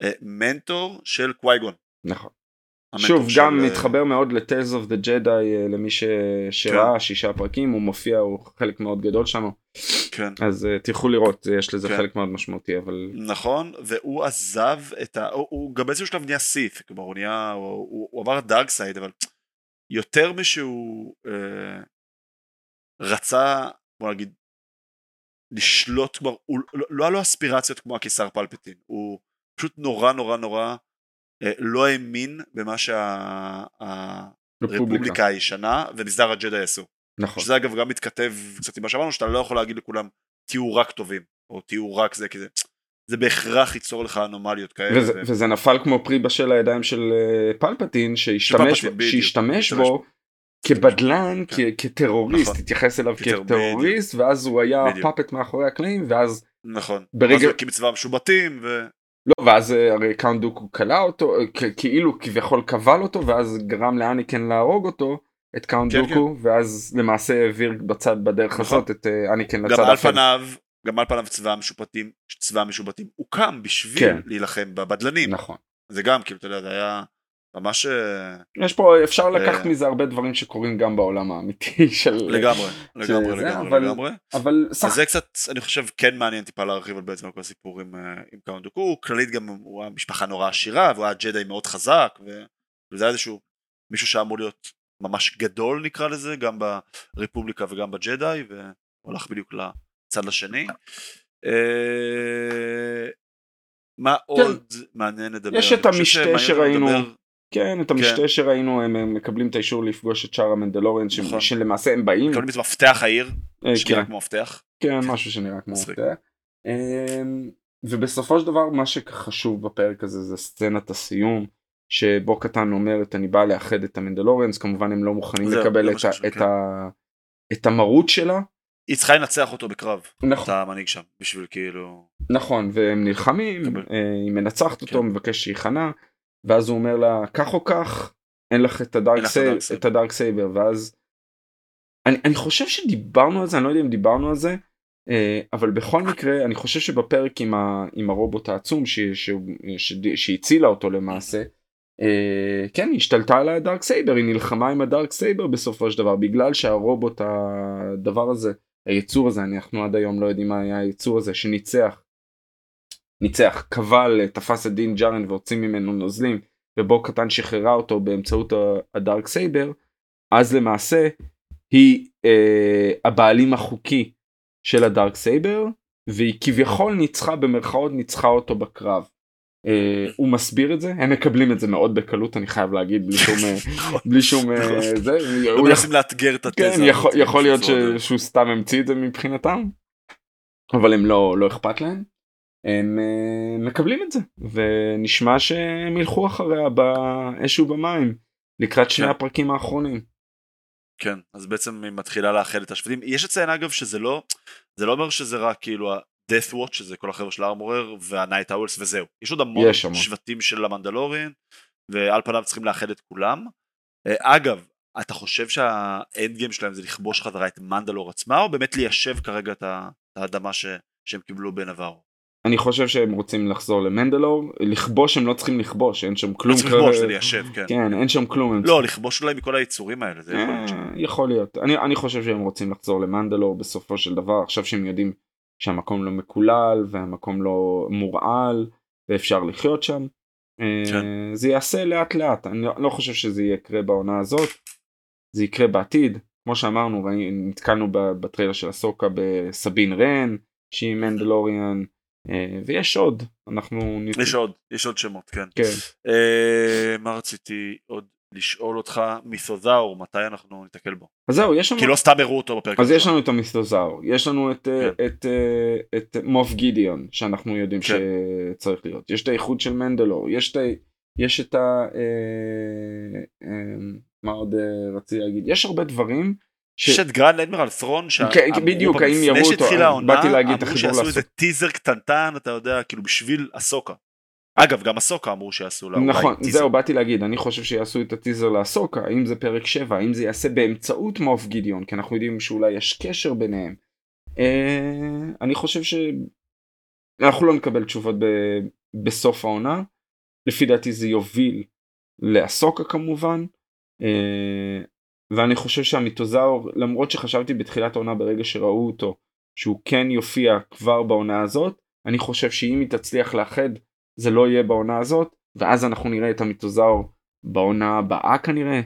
המנטור של קווייגון. נכון. שוב גם של... אה, מתחבר מאוד ל Tales of the Jedi למי ש... שראה כן. שישה פרקים הוא מופיע הוא חלק מאוד גדול שם. כן. אז אה, תלכו לראות יש לזה כן. חלק מאוד משמעותי אבל נכון והוא עזב את ה... הוא, הוא גם באיזשהו שלב נהיה סית' כלומר הוא נהיה הוא, הוא, הוא עבר dark side אבל יותר משהוא אה, רצה בוא נגיד לשלוט כבר הוא לא, לא היה לו אספירציות כמו הקיסר פלפטין הוא פשוט נורא נורא נורא אה, לא האמין במה שהרפובליקה הישנה ומסדר הג'די עשו. נכון. שזה אגב גם מתכתב קצת עם מה שאמרנו שאתה לא יכול להגיד לכולם תהיו רק טובים או תהיו רק זה כי זה, זה בהכרח ייצור לך אנומליות כאלה. וזה, ו... וזה נפל כמו פרי בשל הידיים של אה, פלפטין שהשתמש, שהשתמש בו כבדלן, כן. כטרוריסט, נכון. התייחס אליו כטרוריסט ואז הוא היה puppet מאחורי הקלעים ואז נכון, ברגע... אז הוא הקים צבא משובטים ו... לא ואז אה, הרי קאונט דוקו כלא אותו כאילו כביכול כבל אותו ואז גרם לאניקן להרוג אותו את קאונט כן, דוקו כן. ואז למעשה העביר בצד בדרך נכון. הזאת את אה, אניקן לצד אחר. גם על פניו גם על פניו צבא המשובטים צבא המשובטים הוקם בשביל כן. להילחם בבדלנים. נכון. זה גם כאילו אתה יודע זה היה ממש אה, יש פה אפשר לקחת מזה הרבה דברים שקורים גם בעולם האמיתי של לגמרי לגמרי לגמרי אבל, לגמרי אבל זה קצת אני חושב כן מעניין טיפה להרחיב על בעצם כל הסיפור עם, עם קאונט דוקו כללית גם הוא היה משפחה נורא עשירה והוא היה ג'די מאוד חזק וזה היה איזשהו מישהו שאמור להיות ממש גדול נקרא לזה גם ברפובליקה וגם בג'די והוא הלך בדיוק לצד השני. אה, מה כן. עוד מעניין לדבר? יש את המשתה שראינו. כן, את המשתה כן. שראינו הם מקבלים את האישור לפגוש את שאר המנדלוריאן נכון. שלמעשה הם באים. מקבלים את מפתח העיר, אה, שנראה כן. כמו מפתח. כן, משהו שנראה כמו מפתח. אמ, ובסופו של דבר מה שחשוב בפרק הזה זה סצנת הסיום. שבו קטן אומרת אני בא לאחד את המנדלוריאנס כמובן הם לא מוכנים לקבל את, ה, את, כן. ה, את המרות שלה. היא צריכה לנצח אותו בקרב. נכון. אתה המנהיג שם בשביל כאילו. נכון והם נלחמים קבל. אה, היא מנצחת אותו כן. מבקש שייכנע ואז הוא אומר לה כך או כך אין לך את ה dark, sabe, את ה darksaber ואז. אני, אני חושב שדיברנו על זה אני לא יודע אם דיברנו על זה אה, אבל בכל מקרה אני חושב שבפרק עם, ה, עם הרובוט העצום שהצילה אותו למעשה. אה, כן היא השתלטה על ה darksaber היא נלחמה עם ה darksaber בסופו של דבר בגלל שהרובוט הדבר הזה היצור הזה אנחנו עד היום לא יודעים מה היה היצור הזה שניצח ניצח קבל תפס את דין ג'ארן והוציא ממנו נוזלים ובו קטאן שחררה אותו באמצעות ה darksaber אז למעשה היא אה, הבעלים החוקי של ה darksaber והיא כביכול ניצחה במרכאות ניצחה אותו בקרב. אה, הוא מסביר את זה הם מקבלים את זה מאוד בקלות אני חייב להגיד בלי שום אה, בלי שום אה, נכון. זה הוא מנסים לאתגר את התזה כן, יכול, יכול להיות ש, שהוא סתם המציא את זה מבחינתם אבל הם לא לא אכפת להם הם uh, מקבלים את זה ונשמע שהם ילכו אחריה באש ובמים לקראת שני כן. הפרקים האחרונים. כן אז בעצם היא מתחילה לאחד את השבטים יש לציין אגב שזה לא זה לא אומר שזה רק כאילו ה-death watch שזה כל החבר'ה של הארמורר וה-night owls וזהו יש עוד המון יש שבטים של המנדלוריאן ועל פניו צריכים לאחד את כולם. Uh, אגב אתה חושב שהאנד גיים שלהם זה לכבוש חזרה את מנדלור עצמה או באמת ליישב כרגע את האדמה ש... שהם קיבלו בנברו? אני חושב שהם רוצים לחזור למנדלור לכבוש הם לא צריכים לכבוש אין שם כלום. צריך לכבוש זה ליישב כן. כן אין שם כלום. לא לכבוש אולי מכל היצורים האלה. זה יכול להיות. אה, יכול להיות. אני, אני חושב שהם רוצים לחזור למנדלור בסופו של דבר עכשיו שהם יודעים שהמקום לא מקולל והמקום לא מורעל ואפשר לחיות שם. אה, כן. זה יעשה לאט לאט אני לא חושב שזה יקרה בעונה הזאת. זה יקרה בעתיד כמו שאמרנו נתקלנו בטריילר של הסוקה בסבין רן שהיא מנדלוריאן. אה, ויש עוד אנחנו יש עוד יש עוד שמות כן, כן. אה, מה רציתי עוד לשאול אותך מית'וזאור מתי אנחנו ניתקל בו אז זהו יש לנו כי לא סתם הראו אותו בפרק אז יש לנו את המית'וזאור יש לנו את אה, כן. את את מוף גידיון שאנחנו יודעים כן. שצריך להיות יש את האיחוד של מנדלור יש את יש את ה... מה עוד רציתי להגיד יש הרבה דברים יש את Grand Admiral ת'ראון בדיוק האם יראו אותו באתי להגיד את החיבור לעשות. אמרו שיעשו איזה טיזר קטנטן אתה יודע כאילו בשביל אסוקה. אגב גם אסוקה אמרו שיעשו לה נכון זהו באתי להגיד אני חושב שיעשו את הטיזר לאסוקה האם זה פרק 7 האם זה יעשה באמצעות מוף גידיון כי אנחנו יודעים שאולי יש קשר ביניהם. אה, אני חושב שאנחנו לא נקבל תשובות בסוף העונה לפי דעתי זה יוביל לאסוקה כמובן. אה, ואני חושב שהמיתוזאור למרות שחשבתי בתחילת העונה ברגע שראו אותו שהוא כן יופיע כבר בעונה הזאת אני חושב שאם היא תצליח לאחד זה לא יהיה בעונה הזאת ואז אנחנו נראה את המיתוזאור בעונה הבאה כנראה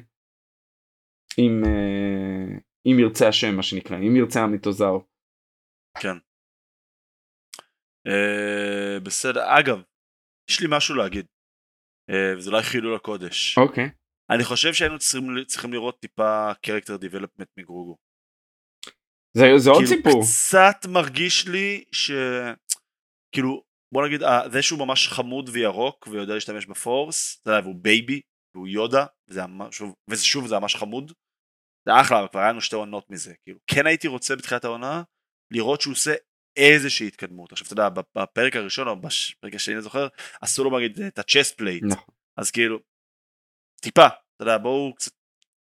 אם, אה, אם ירצה השם מה שנקרא אם ירצה המיתוזאור. כן. אה, בסדר אגב יש לי משהו להגיד אה, וזה אולי חילול הקודש. אוקיי. אני חושב שהיינו צריכים, צריכים לראות טיפה character development מגרוגו. זה, זה עוד כאילו סיפור. קצת מרגיש לי ש... כאילו בוא נגיד אה, זה שהוא ממש חמוד וירוק ויודע להשתמש ב Force, אתה יודע, והוא baby והוא יודה וזה, שוב, וזה שוב זה ממש חמוד. זה אחלה אבל כבר היה לנו שתי עונות מזה כאילו כן הייתי רוצה בתחילת העונה לראות שהוא עושה איזושהי התקדמות עכשיו אתה יודע בפרק הראשון או בפרק השני אני זוכר עשו לו נגיד את ה chest plate נכון. אז כאילו טיפה, אתה יודע, בואו קצת,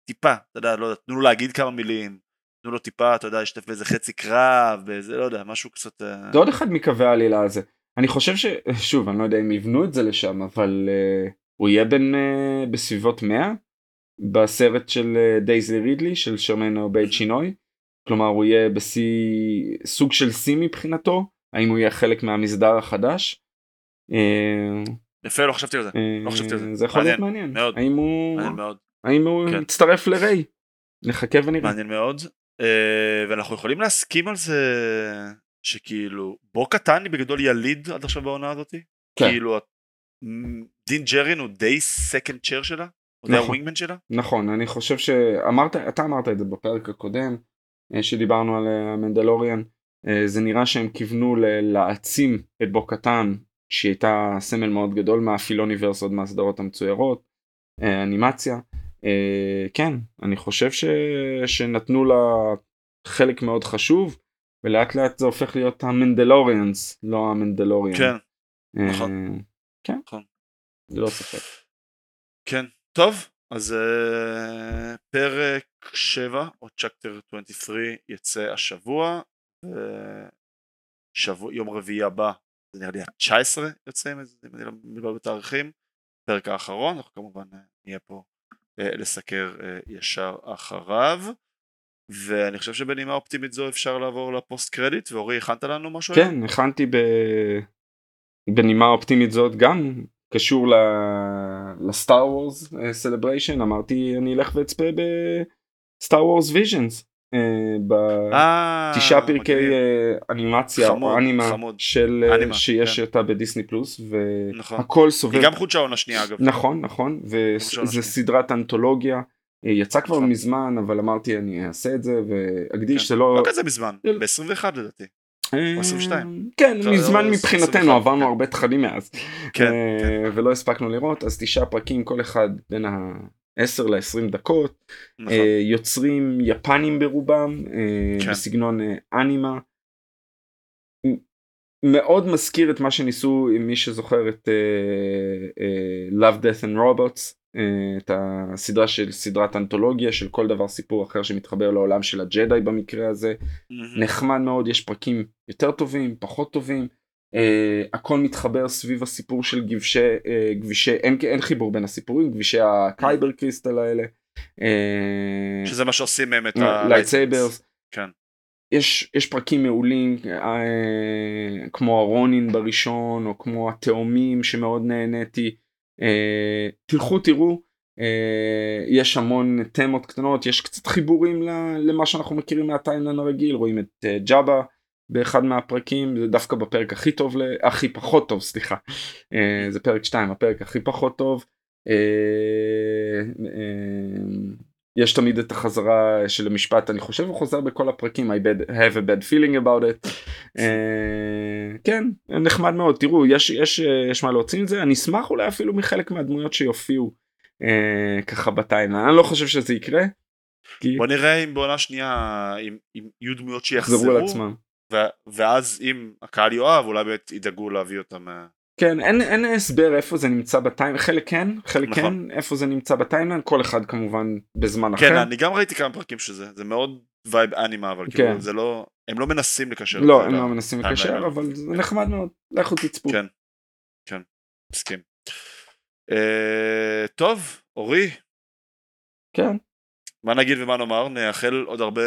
טיפה, אתה יודע, לא יודע, תנו לו להגיד כמה מילים, תנו לו טיפה, אתה יודע, להשתתף באיזה חצי קרב, באיזה, לא יודע, משהו קצת... אה, זה עוד אחד מקווי העלילה הזה. אני חושב ש... שוב, אני לא יודע אם יבנו את זה לשם, אבל אה, הוא יהיה בין אה, בסביבות 100 בסרט של אה, דייזי רידלי של שרמין עובייד צ'ינוי. כלומר הוא יהיה בשיא סוג של שיא מבחינתו האם הוא יהיה חלק מהמסדר החדש. אה, יפה לא חשבתי על זה לא חשבתי על זה. זה יכול להיות מעניין מאוד האם הוא מעניין מאוד. האם הוא כן. מצטרף לריי? נחכה ונראה. מעניין מאוד. אה, ואנחנו יכולים להסכים על זה שכאילו בו קטן היא בגדול יליד עד עכשיו בעונה הזאתי? כן. כאילו דין ג'רין הוא די second chair שלה? הוא נכון, די ה wingman שלה? נכון אני חושב שאמרת אתה אמרת את זה בפרק הקודם אה, שדיברנו על אה, המנדלוריאן. זה נראה שהם כיוונו להעצים את בו קטן שהייתה סמל מאוד גדול מה Filoniverse עוד מהסדרות המצוירות, אה, אנימציה. אה, כן, אני חושב ש... שנתנו לה חלק מאוד חשוב, ולאט לאט זה הופך להיות המנדלוריאנס, לא המנדלוריאן. כן, אה, נכון. כן, נכון. ללא ספק. כן, טוב, אז uh, פרק 7 או צ'קטר 23 יצא השבוע, ושבוע, יום רביעי הבא זה נראה לי ה-19 יוצא אם אני לא מדבר בתאריכים, פרק האחרון, אנחנו כמובן אה, נהיה פה אה, לסקר אה, ישר אחריו ואני חושב שבנימה אופטימית זו אפשר לעבור ל post credit ואורי הכנת לנו משהו? כן היום? הכנתי ב... בנימה אופטימית זאת גם קשור לסטאר וורס Celebration אמרתי אני אלך ואצפה בסטאר וורס Visions בתשעה פרקי אה, אנימציה או אנימה של אה, שיש כן. אותה בדיסני פלוס נכון. והכל סובב. היא גם חודשה עונה שנייה אגב. נכון נכון וזה סדרת אנתולוגיה אה, יצא כבר נכון. מזמן אבל אמרתי אני אעשה את זה ואקדיש כן. זה לא לא כזה מזמן ב-21 לדעתי. או 22. כן, מזמן מבחינתנו עברנו הרבה תכנים מאז. כן. ולא הספקנו לראות, אז תשעה פרקים כל אחד בין ה-10 ל-20 דקות. נכון. יוצרים יפנים ברובם, כן. בסגנון אנימה. מאוד מזכיר את מה שניסו, מי שזוכר את אה, אה, Love, Death and Robots, אה, את הסדרה של סדרת אנתולוגיה של כל דבר סיפור אחר שמתחבר לעולם של הג'די במקרה הזה. מהמם. נחמד מאוד, יש פרקים יותר טובים, פחות טובים. אה, הכל מתחבר סביב הסיפור של גבשי, uh, גבישי, אין, אין חיבור בין הסיפורים, גבישי ה kyber crystal האלה. Uh, שזה מה שעושים מהם את ה... lightsabers. כן. יש, יש פרקים מעולים אה, כמו הרונין בראשון או כמו התאומים שמאוד נהניתי אה, תלכו תראו אה, יש המון תמות קטנות יש קצת חיבורים למה שאנחנו מכירים מהטיימלן הרגיל רואים את אה, ג'אבה באחד מהפרקים זה דווקא בפרק הכי טוב הכי פחות טוב סליחה אה, זה פרק 2 הפרק הכי פחות טוב. אה, אה, יש תמיד את החזרה של המשפט אני חושב הוא חוזר בכל הפרקים I bad, have a bad feeling about it uh, כן נחמד מאוד תראו יש יש יש מה להוציא עם זה אני אשמח אולי אפילו מחלק מהדמויות שיופיעו uh, ככה בטיימליין אני לא חושב שזה יקרה. כי... בוא נראה אם בעונה שנייה אם, אם יהיו דמויות שיחזרו על עצמם. ו- ואז אם הקהל יאהב אולי באמת ידאגו להביא אותם. כן אין, אין הסבר איפה זה נמצא בטיים... חלק כן חלק נכון. כן איפה זה נמצא ב timeline כל אחד כמובן בזמן כן, אחר. אני גם ראיתי כמה פרקים שזה זה מאוד vibe אנימה אבל כן. כאילו זה לא הם לא מנסים לקשר. לא הם לא מנסים לקשר. אבל זה נחמד מאוד לכו תצפו. כן, כן, מסכים. אה, טוב, אורי, כן. מה נגיד ומה נאמר? נאחל עוד הרבה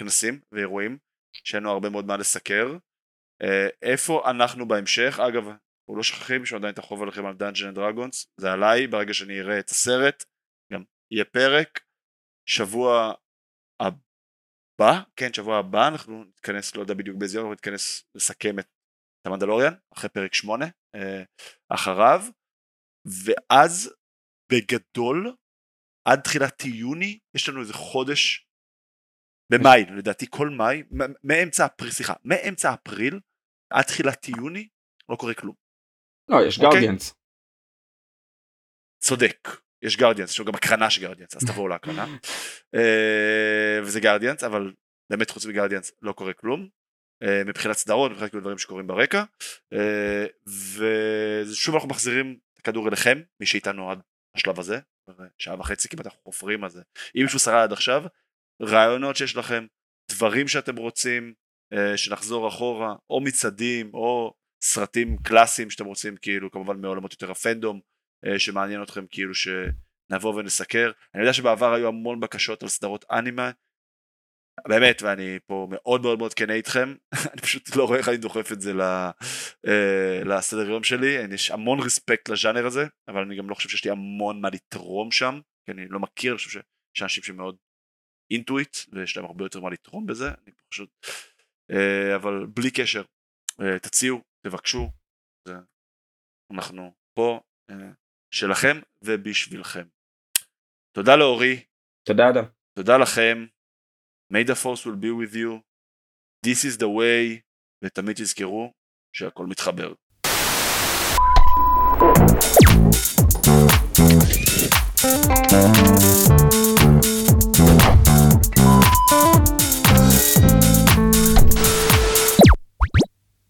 כנסים ואירועים, שיהיה לנו הרבה מאוד מה לסקר. אה, איפה אנחנו בהמשך? אגב, אנחנו לא שוכחים שהוא עדיין את החוב עליכם על Dungeon Dragons, זה עליי, ברגע שאני אראה את הסרט, גם יהיה פרק. שבוע הבא, כן, שבוע הבא אנחנו נתכנס, לא יודע בדיוק באיזה יום, אבל נתכנס לסכם את המנדלוריאן, אחרי פרק שמונה, אה, אחריו, ואז בגדול, עד תחילת יוני, יש לנו איזה חודש, במאי, לדעתי כל מאי, מאמצע אפריל, סליחה, מאמצע אפריל, עד תחילת יוני, לא קורה כלום. לא יש אוקיי. גרדיאנס. צודק, יש גרדיאנס, יש גם הקרנה של גרדיאנס, אז תבואו להקרנה. אה, וזה גרדיאנס, אבל באמת חוץ מגרדיאנס לא קורה כלום. אה, מבחינת סדרות, מבחינת דברים שקורים ברקע. אה, ושוב אנחנו מחזירים את הכדור אליכם, מי שאיתנו עד השלב הזה, שעה וחצי כמעט אנחנו חופרים על זה. אם מישהו שרד עד עכשיו, רעיונות שיש לכם, דברים שאתם רוצים אה, שנחזור אחורה, או מצעדים, או סרטים קלאסיים שאתם רוצים, כאילו כמובן מעולמות יותר הפנדום, אה, שמעניין אתכם כאילו שנבוא ונסקר. אני יודע שבעבר היו המון בקשות על סדרות אנימה, באמת, ואני פה מאוד מאוד מאוד כנה איתכם, אני פשוט לא רואה איך אני דוחף את זה אה, לסדר יום שלי, יש המון רספקט לז'אנר הזה, אבל אני גם לא חושב שיש לי המון מה לתרום שם, כי אני לא מכיר, אני חושב שיש אנשים שמאוד אינטואיט ויש להם הרבה יותר מה לתרום בזה אני פשוט אה, אבל בלי קשר אה, תציעו תבקשו אנחנו פה אה, שלכם ובשבילכם. תודה לאורי. תודה אדם. תודה לכם. May the force will be with you. This is the way ותמיד תזכרו שהכל מתחבר.